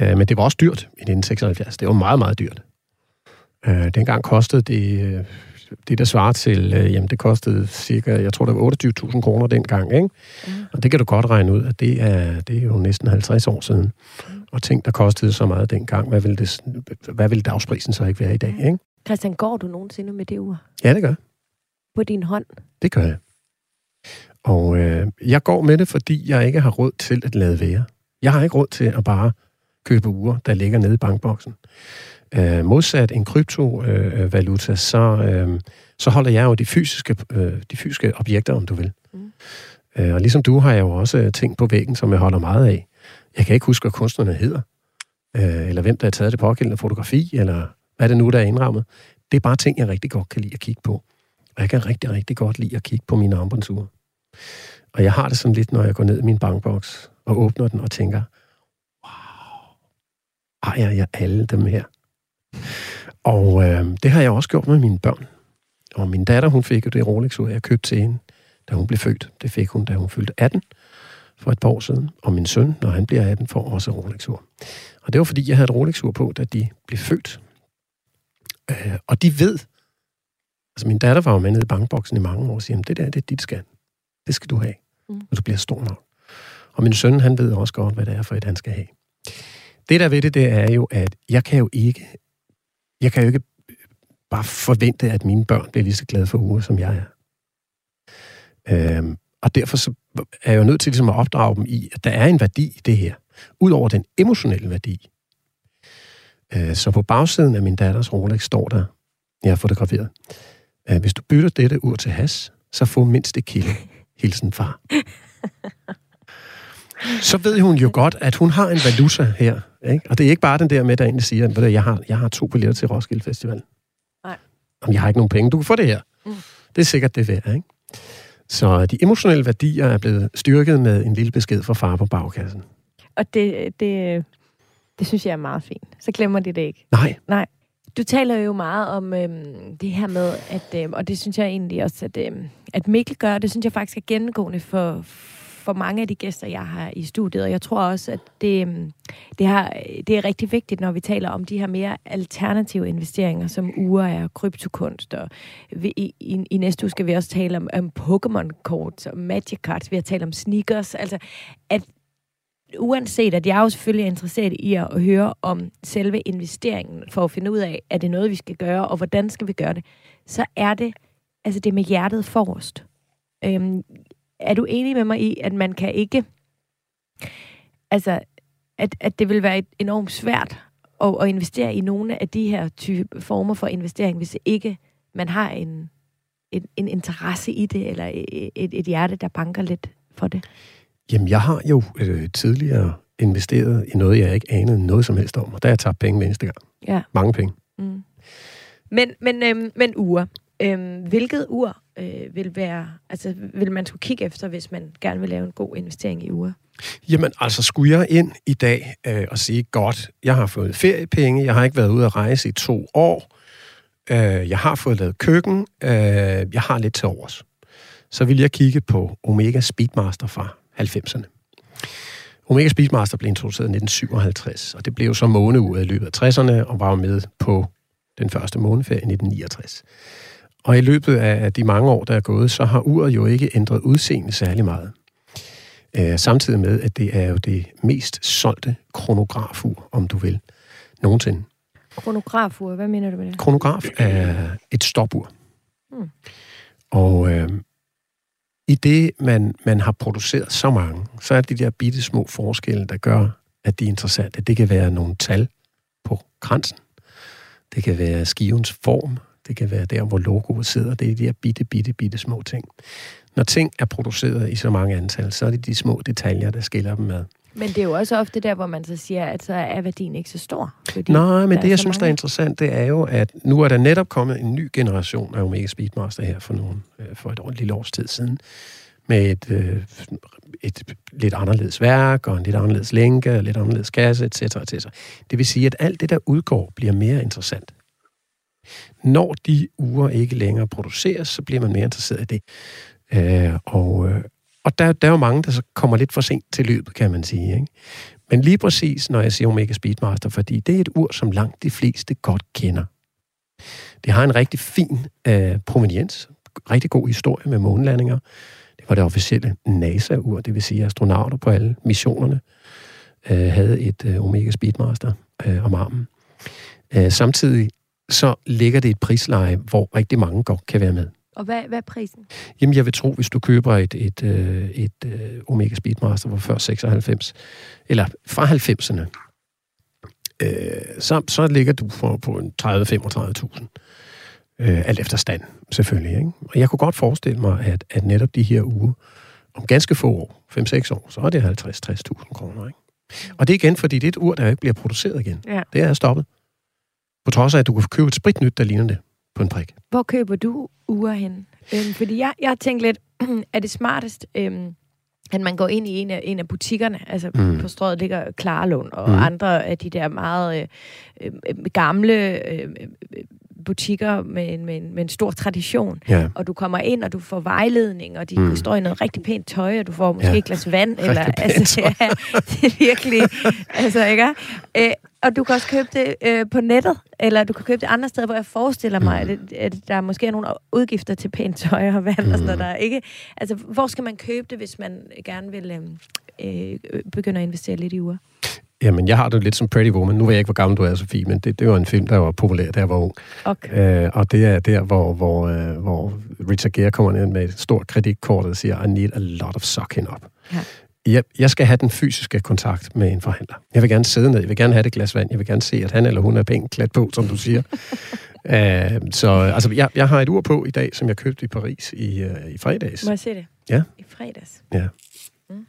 Uh, men det var også dyrt i 1976. Det var meget, meget dyrt. Uh, dengang kostede det, øh, det der svarer til, uh, jamen det kostede cirka, jeg tror det var 28.000 kroner dengang, ikke? Mm. Og det kan du godt regne ud, at det er, det er jo næsten 50 år siden. Og ting, der kostede så meget dengang, hvad ville, det, hvad ville dagsprisen så ikke være i dag, ikke? Christian, går du nogensinde med det ur Ja, det gør på din hånd? Det gør jeg. Og øh, jeg går med det, fordi jeg ikke har råd til at lade være. Jeg har ikke råd til at bare købe uger, der ligger nede i bankboksen. Øh, modsat en kryptovaluta, øh, så, øh, så holder jeg jo de fysiske, øh, de fysiske objekter, om du vil. Mm. Øh, og ligesom du har jeg jo også øh, ting på væggen, som jeg holder meget af. Jeg kan ikke huske, hvad kunstnerne hedder, øh, eller hvem der har taget det pågældende fotografi, eller hvad det nu, der er indrammet. Det er bare ting, jeg rigtig godt kan lide at kigge på. Og jeg kan rigtig, rigtig godt lide at kigge på mine armbåndsure. Og jeg har det sådan lidt, når jeg går ned i min bankboks og åbner den og tænker, wow, ejer jeg alle dem her? Og øh, det har jeg også gjort med mine børn. Og min datter, hun fik jo det Rolex-ur, jeg købte til hende, da hun blev født. Det fik hun, da hun fyldte 18 for et par år siden. Og min søn, når han bliver 18, får også et Rolex-ur. Og det var, fordi jeg havde et Rolex-ur på, da de blev født. Øh, og de ved, altså min datter var jo med nede i bankboksen i mange år og siger, det der, det er dit skat. Det skal du have, Mm. når du bliver stor nok. Og min søn, han ved også godt, hvad det er for et, han skal have. Det der ved det, det er jo, at jeg kan jo ikke, jeg kan jo ikke bare forvente, at mine børn bliver lige så glade for uger, som jeg er. Øhm, og derfor så er jeg jo nødt til ligesom at opdrage dem i, at der er en værdi i det her. Udover den emotionelle værdi. Øh, så på bagsiden af min datters Rolex står der, jeg har fotograferet, øh, hvis du bytter dette ur til has, så få mindst et kilo. Hilsen far. Så ved hun jo godt, at hun har en valuta her. Ikke? Og det er ikke bare den der med, der egentlig siger, at jeg har, jeg har to billetter til Roskilde Festival. Nej. Jamen, jeg har ikke nogen penge. Du kan få det her. Mm. Det er sikkert det værd, ikke? Så de emotionelle værdier er blevet styrket med en lille besked fra far på bagkassen. Og det, det, det synes jeg er meget fint. Så glemmer de det ikke. Nej, Du taler jo meget om øhm, det her med, at, øhm, og det synes jeg egentlig også, at, øhm, at Mikkel gør, det synes jeg faktisk er gennemgående for, for mange af de gæster, jeg har i studiet. Og jeg tror også, at det, øhm, det, har, det er rigtig vigtigt, når vi taler om de her mere alternative investeringer, som uger er kryptokunst. Og vi, i, i, I næste uge skal vi også tale om, om Pokémon-kort og Magic Cards. Vi har talt om sneakers. Altså, at uanset at jeg er jo selvfølgelig er interesseret i at, høre om selve investeringen, for at finde ud af, er det noget, vi skal gøre, og hvordan skal vi gøre det, så er det, altså det med hjertet forrest. Øhm, er du enig med mig i, at man kan ikke, altså, at, at det vil være et, enormt svært at, at investere i nogle af de her type former for investering, hvis ikke man har en, en, en interesse i det, eller et, et hjerte, der banker lidt for det? Jamen, jeg har jo øh, tidligere investeret i noget, jeg ikke anede noget som helst om, og der har jeg tabt penge hver eneste gang. Ja. Mange penge. Mm. Men, men, øhm, men ure. Øhm, hvilket ur øh, vil være, altså vil man skulle kigge efter, hvis man gerne vil lave en god investering i ure? Jamen, altså, skulle jeg ind i dag øh, og sige, godt, jeg har fået feriepenge, jeg har ikke været ude at rejse i to år, øh, jeg har fået lavet køkken, øh, jeg har lidt til overs. Så vil jeg kigge på Omega Speedmaster fra 90'erne. Omega Speedmaster blev introduceret i 1957, og det blev så måneuret i løbet af 60'erne, og var med på den første måneferie i 1969. Og i løbet af de mange år, der er gået, så har uret jo ikke ændret udseende særlig meget. Øh, samtidig med, at det er jo det mest solgte kronografur, om du vil, nogensinde. Kronografur, hvad mener du med det? Kronograf er et stopur. Hmm. Og øh, i det, man, man har produceret så mange, så er det de der bitte små forskelle, der gør, at de er interessante. Det kan være nogle tal på kransen. Det kan være skivens form. Det kan være der, hvor logoet sidder. Det er de der bitte, bitte, bitte små ting. Når ting er produceret i så mange antal, så er det de små detaljer, der skiller dem ad. Men det er jo også ofte der, hvor man så siger, at så er værdien ikke så stor. Fordi Nej, men det, jeg synes, der er mange. interessant, det er jo, at nu er der netop kommet en ny generation af Omega Speedmaster her for, nogle, øh, for et år, lille års tid siden, med et, øh, et lidt anderledes værk, og en lidt anderledes lænke, og lidt anderledes kasse, etc., etc. Det vil sige, at alt det, der udgår, bliver mere interessant. Når de uger ikke længere produceres, så bliver man mere interesseret i det. Øh, og øh, og der, der er jo mange, der så kommer lidt for sent til løbet, kan man sige. Ikke? Men lige præcis, når jeg siger Omega Speedmaster, fordi det er et ur, som langt de fleste godt kender. Det har en rigtig fin øh, proveniens, rigtig god historie med månelandinger. Det var det officielle NASA-ur, det vil sige astronauter på alle missionerne, øh, havde et øh, Omega Speedmaster øh, om armen. Øh, samtidig så ligger det et prisleje, hvor rigtig mange godt kan være med. Og hvad, hvad er prisen? Jamen, jeg vil tro, hvis du køber et, et, øh, et, et øh, Omega Speedmaster fra før 96, eller fra 90'erne, øh, så, så ligger du for, på en 30-35.000. Øh, alt efter stand, selvfølgelig. Ikke? Og jeg kunne godt forestille mig, at, at netop de her uger, om ganske få år, 5-6 år, så er det 50-60.000 kroner. Ikke? Og det er igen, fordi det er et ur, der ikke bliver produceret igen. Ja. Det er stoppet. På trods af, at du kan købe et spritnyt, der ligner det på en prik. Hvor køber du uger hen? Øhm, fordi jeg, jeg har tænkt lidt, er det smartest, øhm, at man går ind i en af, en af butikkerne, altså Mm. på strøget ligger Klarlund og Mm. andre af de der meget øh, øh, gamle øh, øh, butikker med en, med, en, med en stor tradition. Ja. Og du kommer ind, og du får vejledning, og de Mm. står i noget rigtig pænt tøj, og du får måske Ja. et glas vand. eller, pænt altså, ja, det er virkelig... altså, ikke? Øh, og du kan også købe det øh, på nettet, eller du kan købe det andre steder, hvor jeg forestiller mig, Mm. at, at der måske er nogle udgifter til pænt tøj og vand mm. og sådan noget. Der er ikke, altså, hvor skal man købe det, hvis man gerne vil øh, øh, begynde at investere lidt i uger? Jamen, jeg har det lidt som Pretty Woman. Nu ved jeg ikke, hvor gammel du er, Sofie, men det, det var en film, der var populær, jeg var ung. Okay. Øh, og det er der, hvor, hvor, øh, hvor Richard Gere kommer ned med et stort kreditkort og siger, I need a lot of sucking up. Ja. Jeg, jeg skal have den fysiske kontakt med en forhandler. Jeg vil gerne sidde ned, jeg vil gerne have det glas vand, jeg vil gerne se, at han eller hun er pænt klædt på, som du siger. øh, så altså, jeg, jeg har et ur på i dag, som jeg købte i Paris i, øh, i fredags. Må jeg se det? Ja. I fredags? Ja. Mm.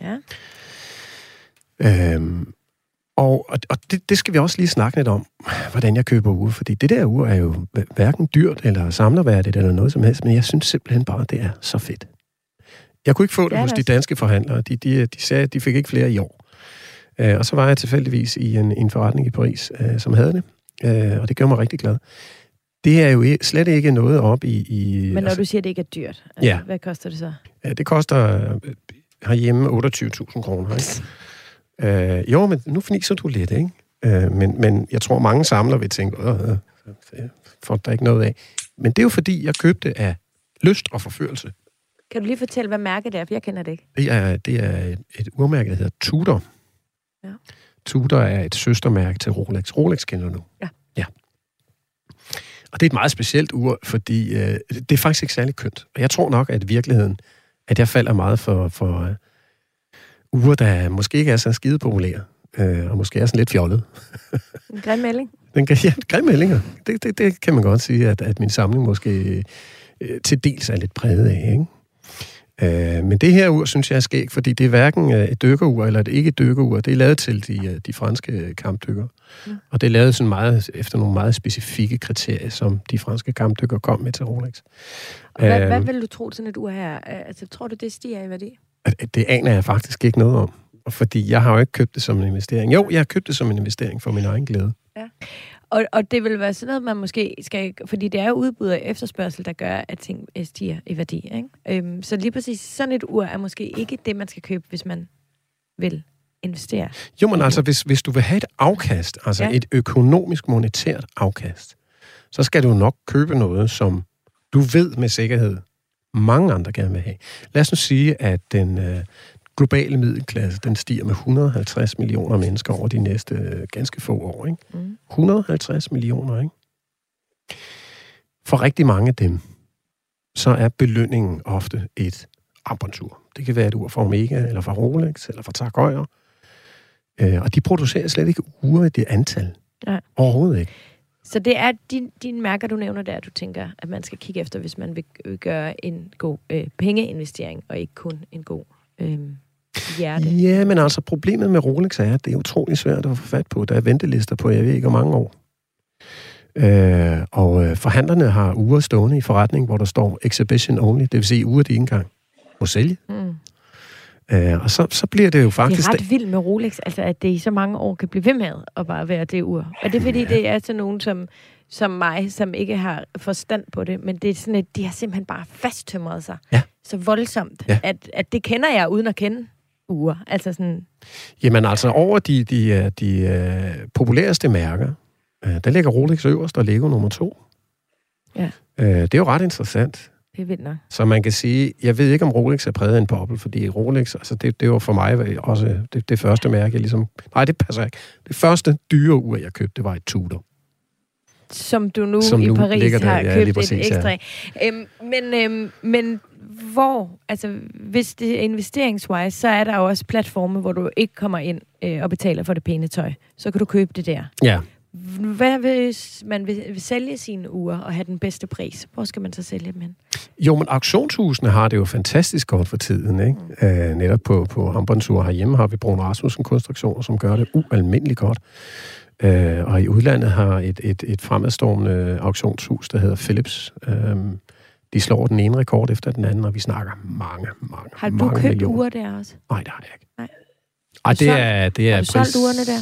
Ja. Øhm, og og, og det, det skal vi også lige snakke lidt om, hvordan jeg køber ure. Fordi det der ur er jo hverken dyrt eller samlerværdigt eller noget som helst, men jeg synes simpelthen bare, det er så fedt. Jeg kunne ikke få det er hos de danske forhandlere. De, de, de sagde, at de fik ikke flere i år. Øh, og så var jeg tilfældigvis i en, en forretning i Paris, øh, som havde det. Øh, og det gjorde mig rigtig glad. Det er jo slet ikke noget op i... i Men når du siger, at det ikke er dyrt, altså, Ja. hvad koster det så? Ja, det koster øh, herhjemme 28.000 kroner. Ikke? Øh, jo, men nu fniser du lidt, ikke? Øh, men, men jeg tror, mange samler vil tænke, øh, øh, får der ikke noget af. Men det er jo fordi, jeg købte af lyst og forførelse. Kan du lige fortælle, hvad mærket det er, for jeg kender det ikke. Det er, det er et, et urmærke, der hedder Tudor. Ja. Tudor er et søstermærke til Rolex. Rolex kender du nu. Ja. ja. Og det er et meget specielt ur, fordi øh, det er faktisk ikke særlig kønt. Og jeg tror nok, at i virkeligheden, at jeg falder meget for, for øh, ure, der måske ikke er så skide populære. Øh, og måske er sådan lidt fjollet. En grim melding. Den ja, grimme meldinger. Det, det, det kan man godt sige, at, at min samling måske øh, til dels er lidt præget af. Ikke? Øh, men det her ur, synes jeg er skægt, fordi det er hverken øh, et dykkerur eller et ikke dykkerur. Det er lavet til de, øh, de franske kampdykker. Ja. Og det er lavet sådan meget, efter nogle meget specifikke kriterier, som de franske kampdykker kom med til Rolex. Og hvad, Øhm. hvad vil du tro, sådan et ur her? Altså, tror du, det stiger i værdi? Det aner jeg faktisk ikke noget om. Fordi jeg har jo ikke købt det som en investering. Jo, jeg har købt det som en investering for min egen glæde. Og, og det vil være sådan noget, man måske skal... Fordi det er jo udbud og efterspørgsel, der gør, at ting øh, stiger i værdi. Ikke? Øhm, så lige præcis sådan et ur er måske ikke det, man skal købe, hvis man vil investere. Jo, men altså, hvis, hvis du vil have et afkast, altså ja. Ja. et økonomisk monetært afkast, så skal du nok købe noget, som du ved med sikkerhed, mange andre gerne vil have. Lad os nu sige, at den øh, globale middelklasse, den stiger med 150 millioner mennesker over de næste øh, ganske få år. Ikke? Mm. 150 millioner, ikke? For rigtig mange af dem, så er belønningen ofte et armbåndsur. Det kan være et ur fra Omega, eller fra Rolex, eller fra Tag Heuer. Øh, og de producerer slet ikke ure i det antal. Nej. Overhovedet ikke. Så det er din, dine mærker, du nævner der, du tænker, at man skal kigge efter, hvis man vil øh, gøre en god øh, pengeinvestering, og ikke kun en god øh, hjerte. Ja, men altså problemet med Rolex er, at det er utrolig svært at få fat på. Der er ventelister på, jeg ved ikke, hvor mange år. Øh, og øh, forhandlerne har uger stående i forretning, hvor der står exhibition only, det vil sige uger, de ikke engang må sælge. Mm. Øh, og så, så bliver det jo Det faktisk... er ret vildt med Rolex, altså at det i så mange år kan blive ved med at bare være det ur. Og det er fordi, det er sådan nogen som, som mig, som ikke har forstand på det, men det er sådan, at de har simpelthen bare fasttømret sig Ja. så voldsomt, Ja. at, at det kender jeg uden at kende ure. Altså sådan, Jamen altså, over de, de, øh, de øh, populæreste mærker, øh, der ligger Rolex øverst og Lego nummer to. Ja. Øh, det er jo ret interessant. det er vildt nok. Så man kan sige, jeg ved ikke, om Rolex er præget af en boble, fordi Rolex, altså det, det var for mig også det, det første mærke, jeg ligesom... Nej, det passer ikke. Det første dyre ur, jeg købte, det var et Tudor. Som du nu Som i nu Paris ligger der, har ja, købt et ekstra. Ja. Øhm, men, øhm, men hvor, altså hvis det er investeringswise, så er der jo også platforme, hvor du ikke kommer ind øh, og betaler for det pæne tøj. Så kan du købe det der. Ja. Hvad hvis man vil, vil sælge sine uger og have den bedste pris? Hvor skal man så sælge dem hen? Jo, men auktionshusene har det jo fantastisk godt for tiden, ikke? Øh, netop på, på Hambonsur herhjemme har vi Brun Rasmussen Konstruktioner, som gør det ualmindeligt godt. Øh, og i udlandet har et, et, et fremadstormende auktionshus, der hedder Philips. Øh, de slår den ene rekord efter den anden, og vi snakker mange, mange, Har du mange købt millioner. uger der også? Nej, det har jeg ikke. Nej. Ej, det er, det er Har du solgt urene der?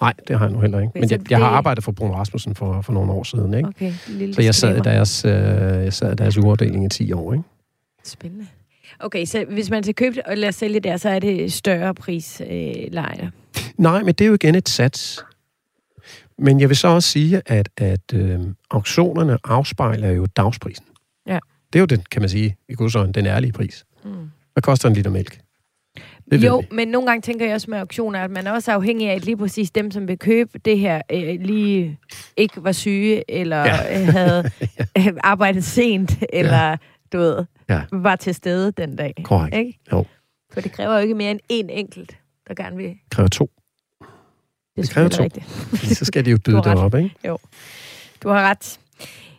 Nej, det har jeg nu heller ikke. Men jeg, jeg har det- arbejdet for Brun Rasmussen for, for nogle år siden, ikke? Okay, lille Så jeg sad i deres, øh, jeg sad i deres urafdeling i 10 år, ikke? Spændende. Okay, så hvis man skal købe lade sælge der, så er det større prisleje. Øh. Nej, men det er jo igen et sats. Men jeg vil så også sige, at, at øh, auktionerne afspejler jo dagsprisen. Det er jo den, kan man sige, i godsøjne, den ærlige pris. Mm. Hvad koster en liter mælk? Det Jo, men nogle gange tænker jeg også med auktioner, at man er også afhængig af, at lige præcis dem, som vil købe det her, øh, lige ikke var syge, eller Ja. øh, havde øh, arbejdet sent, eller ja. du ved, Ja. var til stede den dag. Korrekt. Ikke? Jo. For det kræver jo ikke mere end én enkelt, der gerne vil. Det kræver to. er Det kræver to. rigtigt. Så skal de jo Du har døde ret. derop, ikke? Du har ret.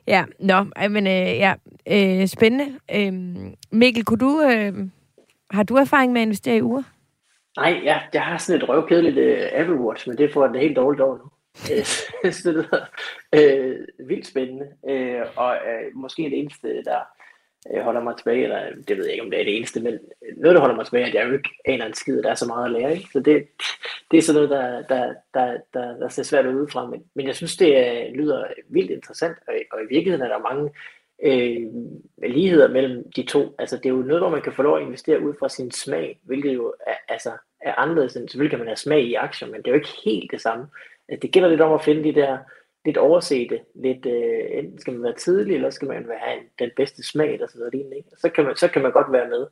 Ja, nå, men øh, ja, øh, spændende. Øh, Mikkel, kunne du, øh, har du erfaring med at investere i uger? Nej, ja, jeg har sådan et røvkedeligt uh, Apple Watch, men det får det helt dårligt over nu. Øh, så det lyder øh, vildt spændende, øh, og øh, måske det eneste, der øh, holder mig tilbage, eller det ved jeg ikke, om det er det eneste, men noget, der holder mig tilbage, er, at jeg jo ikke aner en skid, der er så meget at lære. Ikke? Så det, det er sådan noget, der, der, der, der, der ser svært ud udefra, men, men jeg synes, det øh, lyder vildt interessant, og, og i virkeligheden er der mange øh, ligheder mellem de to. Altså, det er jo noget, hvor man kan få lov at investere ud fra sin smag, hvilket jo er, altså, er anderledes end, selvfølgelig kan man have smag i aktier, men det er jo ikke helt det samme. Altså, det gælder lidt om at finde de der lidt oversete, lidt, øh, enten skal man være tidlig, eller skal man have en, den bedste smag, eller sådan noget lignende, ikke? Så kan man, så kan man godt være med.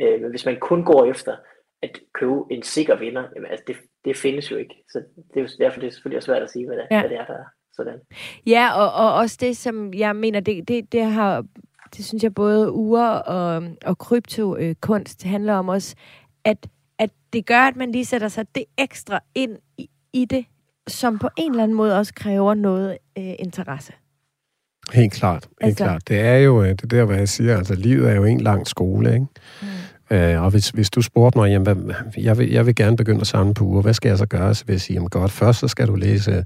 Øh, men hvis man kun går efter at købe en sikker vinder, jamen, altså, det, det findes jo ikke. Så det er jo derfor, det er selvfølgelig svært at sige, hvad det, ja. hvad det er, der er sådan. Ja, og, og også det, som jeg mener, det, det, det har, det synes jeg både uger og, og kryptokunst handler om også, at, at det gør, at man lige sætter sig det ekstra ind i, i det, som på en eller anden måde også kræver noget øh, interesse. Helt klart. Helt Altså- klart. Det er jo, øh, det er der, hvad jeg siger, altså livet er jo en lang skole, ikke? Mm. Øh, og hvis, hvis du spurgte mig, jamen, hvad, jeg, vil, jeg vil gerne begynde at samle på uger, hvad skal jeg så gøre? Så vil jeg sige, jamen godt, først så skal du læse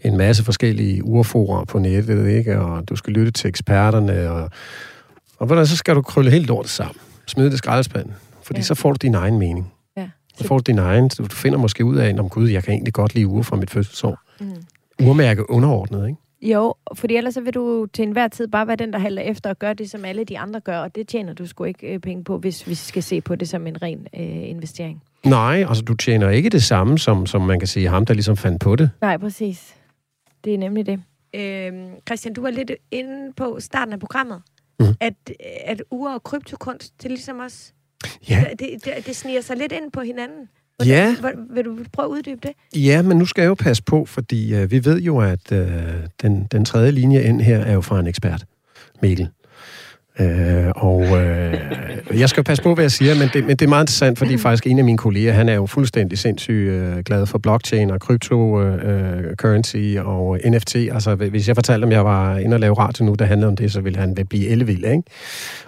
en masse forskellige urforer på nettet, ikke? Og du skal lytte til eksperterne, og, og hvordan, så skal du krølle helt lortet sammen. Smide det i skraldespanden, fordi Ja. ja. så får du din egen mening. Ja. Så får du din egen, du finder måske ud af, om gud, jeg kan egentlig godt lide uger fra mit fødselsår. Mm. Urmærke underordnet, ikke? Jo, fordi ellers så vil du til enhver tid bare være den, der halter efter og gøre det, som alle de andre gør, og det tjener du sgu ikke øh, penge på, hvis vi skal se på det som en ren øh, investering. Nej, altså du tjener ikke det samme, som, som man kan sige ham, der ligesom fandt på det. Nej, præcis. Det er nemlig det. Øhm, Christian, du var lidt inde på starten af programmet, mm. At, at uger og kryptokunst, det er ligesom også, Ja, det, det, det sniger sig lidt ind på hinanden. Ja. Hvor, vil du prøve at uddybe det? ja men nu skal jeg jo passe på, fordi øh, vi ved jo, at øh, den, den tredje linje ind her er jo fra en ekspert, Mikkel. Øh, og øh, jeg skal jo passe på, hvad jeg siger, men det, men det er meget interessant, fordi faktisk en af mine kolleger, han er jo fuldstændig sindssygt øh, glad for blockchain og cryptocurrency øh, og NFT. Altså, hvis jeg fortalte, om jeg var inde og lave radio nu, der handlede om det, så ville han blive ellevild, ikke?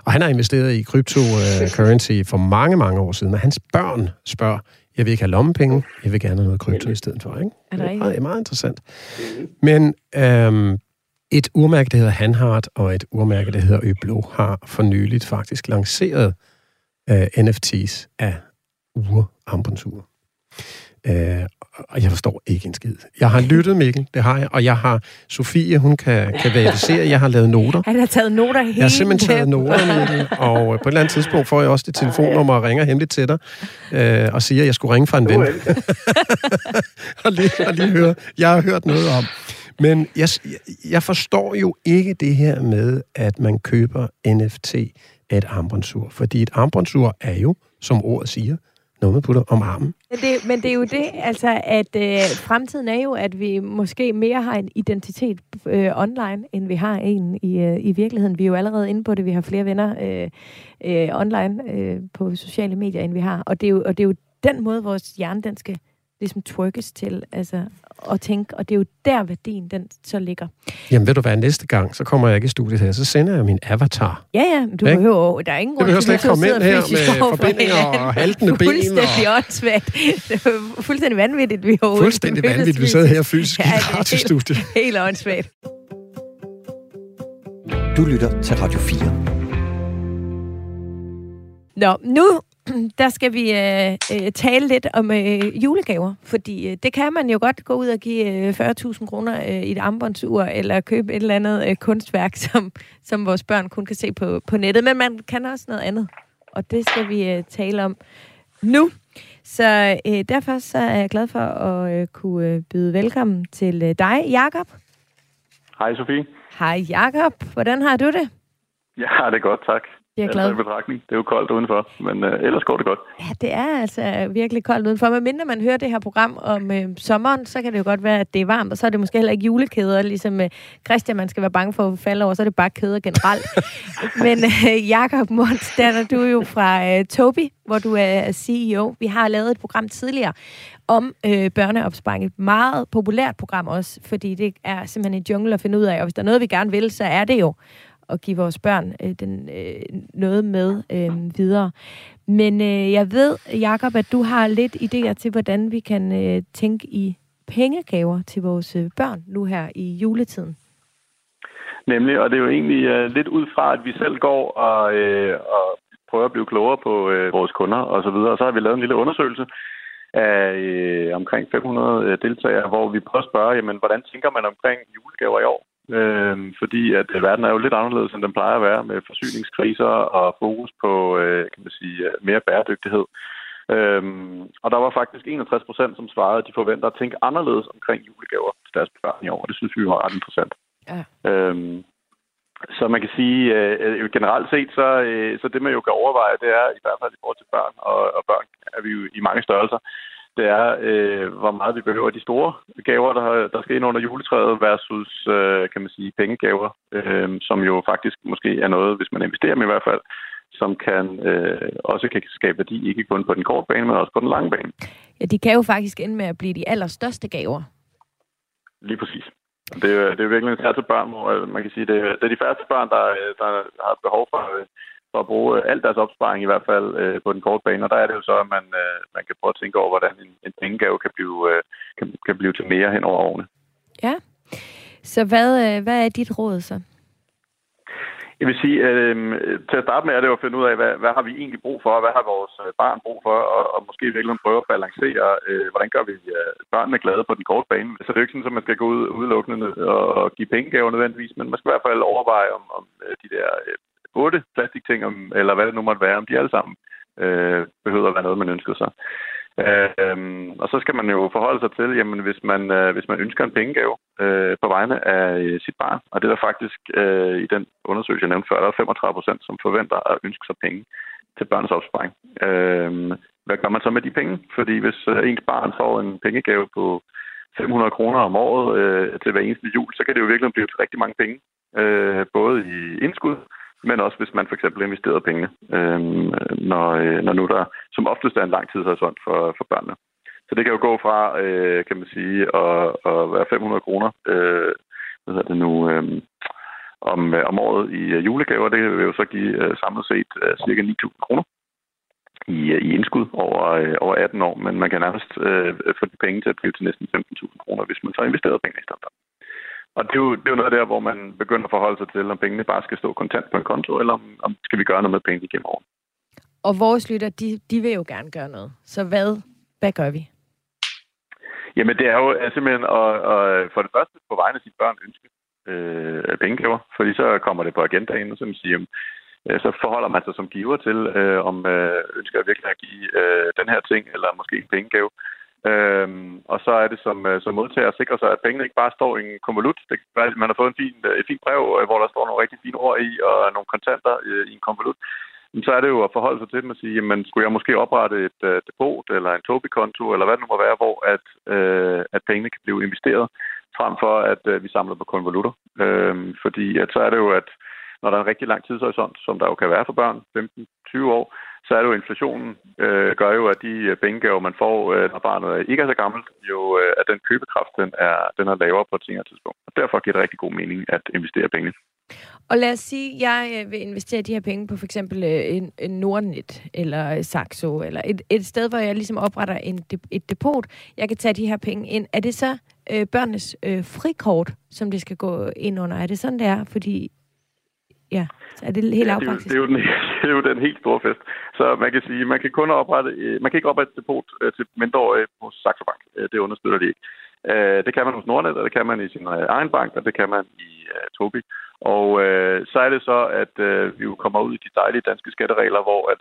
Og han har investeret i cryptocurrency for mange, mange år siden, og hans børn spørger, jeg vil ikke have lommepenge, jeg vil gerne have noget krypto i stedet for, ikke? Er det det er meget, meget interessant. Men øhm, et urmærke, der hedder Hanhart, og et urmærke, der hedder Øblo, har for nyligt faktisk lanceret uh, NFT's af ure, armbåndsure. Uh, og jeg forstår ikke en skid. Jeg har lyttet, Mikkel, det har jeg, og jeg har Sofie, hun kan, kan verificere, jeg har lavet noter. Han har taget noter hele Jeg har simpelthen taget noter, Mikkel, og på et eller andet tidspunkt får jeg også det telefonnummer og ringer hemmeligt til dig, øh, og siger, at jeg skulle ringe fra en ven. og, lige, og lige høre, jeg har hørt noget om. Men jeg, jeg forstår jo ikke det her med, at man køber NFT af et armbåndsur, fordi et armbåndsur er jo, som ordet siger, noget, man putter om armen. Men det, men det er jo det, altså, at øh, fremtiden er jo, at vi måske mere har en identitet øh, online, end vi har en i, øh, i virkeligheden. Vi er jo allerede inde på det. Vi har flere venner øh, øh, online øh, på sociale medier, end vi har. Og det er jo, og det er jo den måde, vores hjerne, den skal ligesom twerkes til altså, at tænke, og det er jo der værdien, den så ligger. Jamen ved du hvad, næste gang, så kommer jeg ikke i studiet her, så sender jeg min avatar. Ja, ja, du ikke? behøver, der er ingen grund til, at slet ikke komme ind her med forbindinger og haltende ben. Fuldstændig og... åndssvagt. fuldstændig vanvittigt, vi har Fuldstændig vanvittigt, vi sidder her fysisk ja, i radiostudiet. Helt, helt åndssvagt. Du lytter til Radio 4. Nå, nu der skal vi øh, øh, tale lidt om øh, julegaver, fordi øh, det kan man jo godt gå ud og give øh, 40.000 kroner øh, i et armbåndsur, eller købe et eller andet øh, kunstværk, som, som vores børn kun kan se på, på nettet, men man kan også noget andet, og det skal vi øh, tale om nu. Så øh, derfor så er jeg glad for at øh, kunne øh, byde velkommen til øh, dig, Jakob. Hej, Sofie. Hej, Jakob. Hvordan har du det? Ja, det er godt, tak. Jeg er glad. Altså, betragtning. Det er jo koldt udenfor, men øh, ellers går det godt. Ja, det er altså virkelig koldt udenfor. Men mindre man hører det her program om øh, sommeren, så kan det jo godt være, at det er varmt, og så er det måske heller ikke julekæder, ligesom øh, Christian, man skal være bange for at falde over, så er det bare kæder generelt. men øh, Jakob Måns, der du er jo fra øh, Tobi, hvor du er CEO. Vi har lavet et program tidligere om øh, børneopsparing. Et meget populært program også, fordi det er simpelthen en jungle at finde ud af, og hvis der er noget, vi gerne vil, så er det jo at give vores børn øh, den, øh, noget med øh, videre. Men øh, jeg ved, Jakob, at du har lidt idéer til, hvordan vi kan øh, tænke i pengegaver til vores øh, børn nu her i juletiden. Nemlig, og det er jo egentlig øh, lidt ud fra, at vi selv går og, øh, og prøver at blive klogere på øh, vores kunder osv., og, så videre. og så har vi lavet en lille undersøgelse af øh, omkring 500 øh, deltagere, hvor vi prøver at spørge, jamen, hvordan tænker man omkring julegaver i år? Øh, fordi at øh, verden er jo lidt anderledes, end den plejer at være, med forsyningskriser og fokus på øh, kan man sige, øh, mere bæredygtighed. Øhm, og der var faktisk 61 procent, som svarede, at de forventer at tænke anderledes omkring julegaver til deres børn i år, det synes vi var ret interessant. Ja. Øhm, så man kan sige, øh, generelt set, så, øh, så det man jo kan overveje, det er i hvert fald i forhold til børn, og, og børn er vi jo i mange størrelser, det er, øh, hvor meget vi behøver de store gaver, der, der skal ind under juletræet, versus, øh, kan man sige, pengegaver, øh, som jo faktisk måske er noget, hvis man investerer med i hvert fald, som kan øh, også kan skabe værdi, ikke kun på den korte bane, men også på den lange bane. Ja, de kan jo faktisk ende med at blive de allerstørste gaver. Lige præcis. Det er, det er virkelig en til børn, hvor øh, man kan sige, det, det er de færreste børn, der, der har behov for øh, for at bruge øh, alt deres opsparing i hvert fald øh, på den korte bane. Og der er det jo så, at man, øh, man kan prøve at tænke over, hvordan en, en pengegave kan blive, øh, kan, kan blive til mere hen over årene. Ja. Så hvad, øh, hvad er dit råd så? Jeg vil sige, øh, til at starte med er det jo at finde ud af, hvad, hvad har vi egentlig brug for, og hvad har vores øh, barn brug for, og, og måske virkelig prøve at balancere, øh, hvordan gør vi øh, børnene glade på den korte bane. Så det er jo ikke sådan, at man skal gå ud udelukkende og, og give pengegaver nødvendigvis, men man skal i hvert fald overveje, om, om de der otte plastikting, om, eller hvad det nu måtte være, om de alle sammen øh, behøver at være noget, man ønsker sig. Øh, og så skal man jo forholde sig til, jamen hvis man, øh, hvis man ønsker en pengegave øh, på vegne af øh, sit barn, og det er der faktisk øh, i den undersøgelse, jeg nævnte før, der er 35 procent, som forventer at ønske sig penge til børns opsparing. Øh, hvad gør man så med de penge? Fordi hvis øh, ens barn får en pengegave på 500 kroner om året øh, til hver eneste jul, så kan det jo virkelig blive til rigtig mange penge. Øh, både i indskud, men også hvis man for eksempel investerer pengene, øhm, øh, når, når nu der som oftest er en lang tidshorisont for, for børnene. Så det kan jo gå fra, øh, kan man sige, at, at være 500 kroner, øh, hvad hedder det nu, øhm, øh, om, om året i øh, julegaver. Det vil jo så give øh, samlet set øh, cirka 9.000 kroner i, øh, i indskud over, øh, over 18 år, men man kan nærmest øh, få de penge til at blive til næsten 15.000 kroner, hvis man så investerer penge i stedet. Og det er, jo, det er jo noget der, hvor man begynder at forholde sig til, om pengene bare skal stå kontant på en konto, eller om, om skal vi gøre noget med pengene igennem året. og vores lytter, de, de vil jo gerne gøre noget. Så hvad, hvad gør vi? Jamen, det er jo simpelthen at, at for det første på vegne af sine børn ønske øh, pengegaver, fordi så kommer det på agendaen, og så, siger, øh, så forholder man sig som giver til, øh, om øh, ønsker jeg virkelig at give øh, den her ting, eller måske en pengegave. Øhm, og så er det som, øh, som modtager at sikre sig, at pengene ikke bare står i en konvolut. Det kan være, at man har fået en fin, øh, et fint brev, øh, hvor der står nogle rigtig fine ord i, og nogle kontanter i en konvolut Men så er det jo at forholde sig til dem og sige, jamen skulle jeg måske oprette et uh, depot eller en Tobi-konto, eller hvad det nu må være, hvor at, uh, at pengene kan blive investeret, frem for at uh, vi samler på konvolutter. Uh, fordi at så er det jo, at når der er en rigtig lang tidshorisont, som der jo kan være for børn, 15-20 år, så er det jo inflationen, øh, gør jo, at de øh, pengegaver, man får, øh, når barnet ikke er så gammelt, jo, øh, at den købekraft, den er, den er lavere på et senere tidspunkt. Og derfor giver det rigtig god mening at investere penge. Og lad os sige, at jeg øh, vil investere de her penge på for eksempel øh, en, en Nordnet eller Saxo, eller et, et sted, hvor jeg ligesom opretter en, et depot. Jeg kan tage de her penge ind. Er det så øh, børnenes øh, frikort, som det skal gå ind under? Er det sådan, det er? Fordi, ja, så er det helt ja. Det, er jo, det, er jo den, det er jo den helt store fest. Så man kan sige, man kan kun oprette, øh, man kan ikke oprette et depot til mindreårige på Saxo Bank. Det understøtter de ikke. Det kan man hos Nordnet, og det kan man i sin egen bank, og det kan man i uh, Tobi. Og øh, så er det så, at øh, vi jo kommer ud i de dejlige danske skatteregler, hvor at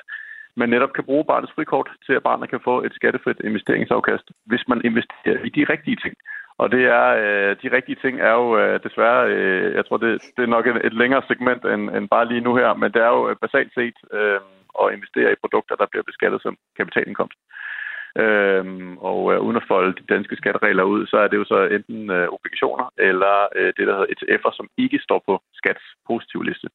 man netop kan bruge barnets frikort til, at barnet kan få et skattefrit investeringsafkast, hvis man investerer i de rigtige ting. Og det er, øh, de rigtige ting er jo øh, desværre, øh, jeg tror, det, det er nok et, et længere segment end, end bare lige nu her, men det er jo øh, basalt set øh, at investere i produkter, der bliver beskattet som kapitalindkomst. Øhm, og øh, uden at folde de danske skatteregler ud, så er det jo så enten øh, obligationer eller øh, det, der hedder ETF'er, som ikke står på skats positiv liste.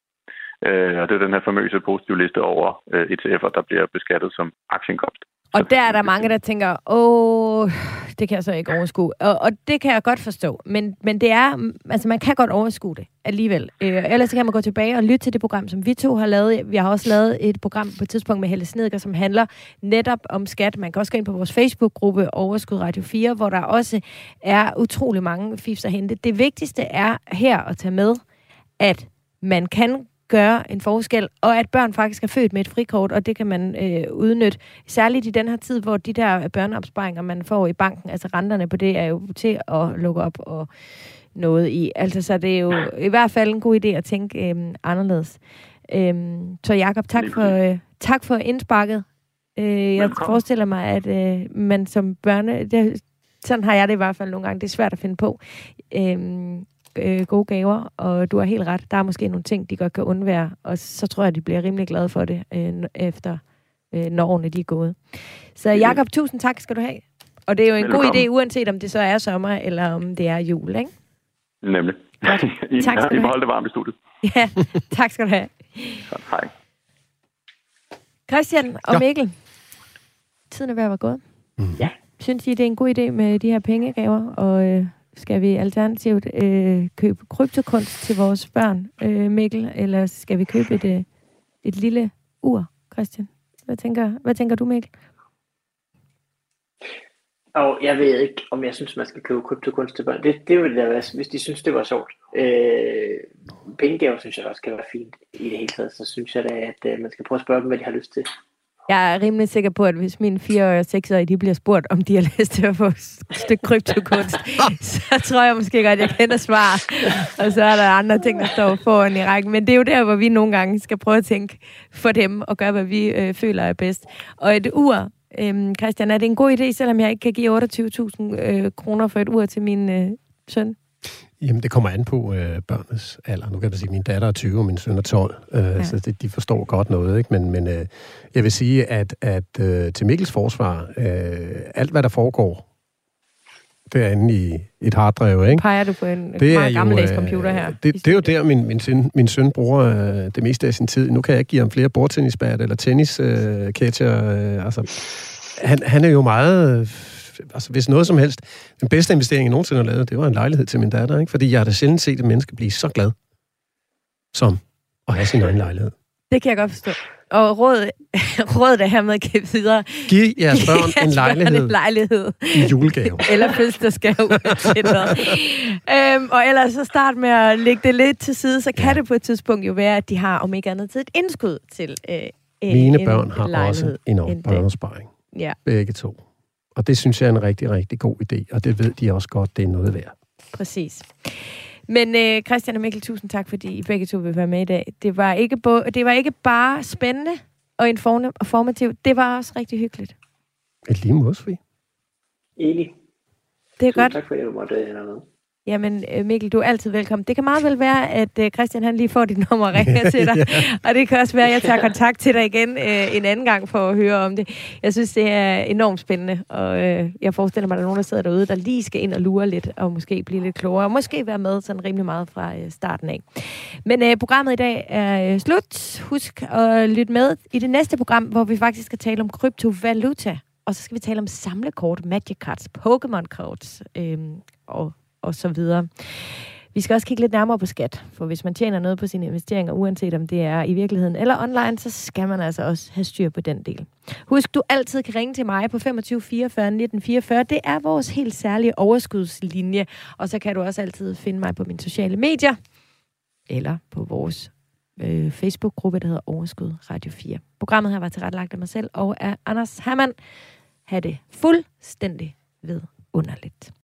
Øh, og det er den her famøse positive liste over øh, ETF'er, der bliver beskattet som aktieindkomst. Og der er der mange, der tænker, åh, det kan jeg så ikke overskue. Og, og det kan jeg godt forstå. Men, men det er, altså man kan godt overskue det alligevel. Øh, ellers kan man gå tilbage og lytte til det program, som vi to har lavet. Vi har også lavet et program på et tidspunkt med Helle Snedker, som handler netop om skat. Man kan også gå ind på vores Facebook-gruppe Overskud Radio 4, hvor der også er utrolig mange fifs at hente. Det vigtigste er her at tage med, at man kan gøre en forskel, og at børn faktisk er født med et frikort, og det kan man øh, udnytte. Særligt i den her tid, hvor de der børneopsparinger, man får i banken, altså renterne på det, er jo til at lukke op og noget i. Altså, så det er jo i hvert fald en god idé at tænke øh, anderledes. Øh, så Jakob, tak for, øh, tak for indsparket. Øh, jeg forestiller mig, at øh, man som børne... Det, sådan har jeg det i hvert fald nogle gange. Det er svært at finde på. Øh, øh, gode gaver, og du har helt ret. Der er måske nogle ting, de godt kan undvære, og så tror jeg, de bliver rimelig glade for det, øh, efter øh, når årene de er gået. Så Jakob, tusind tak skal du have. Og det er jo en Velkommen. god idé, uanset om det så er sommer, eller om det er jul, ikke? Nemlig. Godt. I, tak skal ja, du have. I det varmt i studiet. Ja, tak skal du have. Så, hej. Christian og ja. Mikkel, tiden er ved at være gået. Mm. Ja. Synes I, det er en god idé med de her pengegaver, og øh, skal vi alternativt øh, købe kryptokunst til vores børn, øh, Mikkel, eller skal vi købe et, øh, et lille ur, Christian? Hvad tænker, hvad tænker du, Mikkel? Og jeg ved ikke, om jeg synes, man skal købe kryptokunst til børn. Det, det ville da være, hvis de synes, det var sjovt. Øh, pengegaver synes jeg også kan være fint i det hele taget. Så synes jeg da, at øh, man skal prøve at spørge dem, hvad de har lyst til. Jeg er rimelig sikker på, at hvis mine 4 og 6 år, de bliver spurgt, om de har lyst til at få et stykke kryptokunst, så tror jeg måske godt, at jeg kender svar. Og så er der andre ting, der står foran i rækken. Men det er jo der, hvor vi nogle gange skal prøve at tænke for dem og gøre, hvad vi øh, føler er bedst. Og et ur, øh, Christian, er det en god idé, selvom jeg ikke kan give 28.000 øh, kroner for et ur til min øh, søn? Jamen, det kommer an på øh, børnenes alder. Nu kan jeg sige, at min datter er 20, og min søn er 12, øh, ja. så det, de forstår godt noget. Ikke? Men, men øh, jeg vil sige, at, at øh, til Mikkels forsvar, øh, alt hvad der foregår derinde i et harddrev, ikke? Peger du på en det meget gammeldags øh, computer her? Det, det er jo der, min, min, søn, min søn bruger øh, det meste af sin tid. Nu kan jeg ikke give ham flere bordtennisbat eller tennisketcher. Øh, øh, altså, han, han er jo meget altså hvis noget som helst, den bedste investering, jeg nogensinde har lavet, det var en lejlighed til min datter, ikke? fordi jeg har da sjældent set et menneske blive så glad, som at have sin egen lejlighed. Det kan jeg godt forstå. Og råd, råd er hermed givet videre. Giv jeres børn en lejlighed, en lejlighed. i julegave. Eller fødselsdagsgave. øhm, og ellers så start med at lægge det lidt til side, så kan ja. det på et tidspunkt jo være, at de har om ikke andet tid et indskud til øh, Mine en børn har lejlighed også en børneopsparing. Ja, Begge to. Og det synes jeg er en rigtig, rigtig god idé. Og det ved de også godt, det er noget værd. præcis. Men øh, Christian og Mikkel, tusind tak, fordi I begge to vil være med i dag. Det var ikke, bo- det var ikke bare spændende og inform- og formativt, det var også rigtig hyggeligt. Et lige måde, Sofie. Enig. Det er Tusind godt. tak, fordi du måtte øh, være med. Jamen, øh, Mikkel, du er altid velkommen. Det kan meget vel være, at øh, Christian han lige får dit nummer og ringer til dig. Og det kan også være, at jeg tager kontakt til dig igen øh, en anden gang for at høre om det. Jeg synes, det er enormt spændende, og øh, jeg forestiller mig, at der er nogen, der sidder derude, der lige skal ind og lure lidt, og måske blive lidt klogere, og måske være med sådan rimelig meget fra øh, starten af. Men øh, programmet i dag er øh, slut. Husk at lytte med i det næste program, hvor vi faktisk skal tale om kryptovaluta. Og så skal vi tale om samlekort, Magic Cards, Pokémon Cards øh, og, og så videre. Vi skal også kigge lidt nærmere på skat, for hvis man tjener noget på sine investeringer, uanset om det er i virkeligheden eller online, så skal man altså også have styr på den del. Husk, du altid kan ringe til mig på 25 44 19 44. Det er vores helt særlige overskudslinje, og så kan du også altid finde mig på mine sociale medier, eller på vores øh, Facebook-gruppe, der hedder Overskud Radio 4. Programmet her var tilrettelagt af mig selv og af Anders Hammann. Ha' det fuldstændig ved underligt.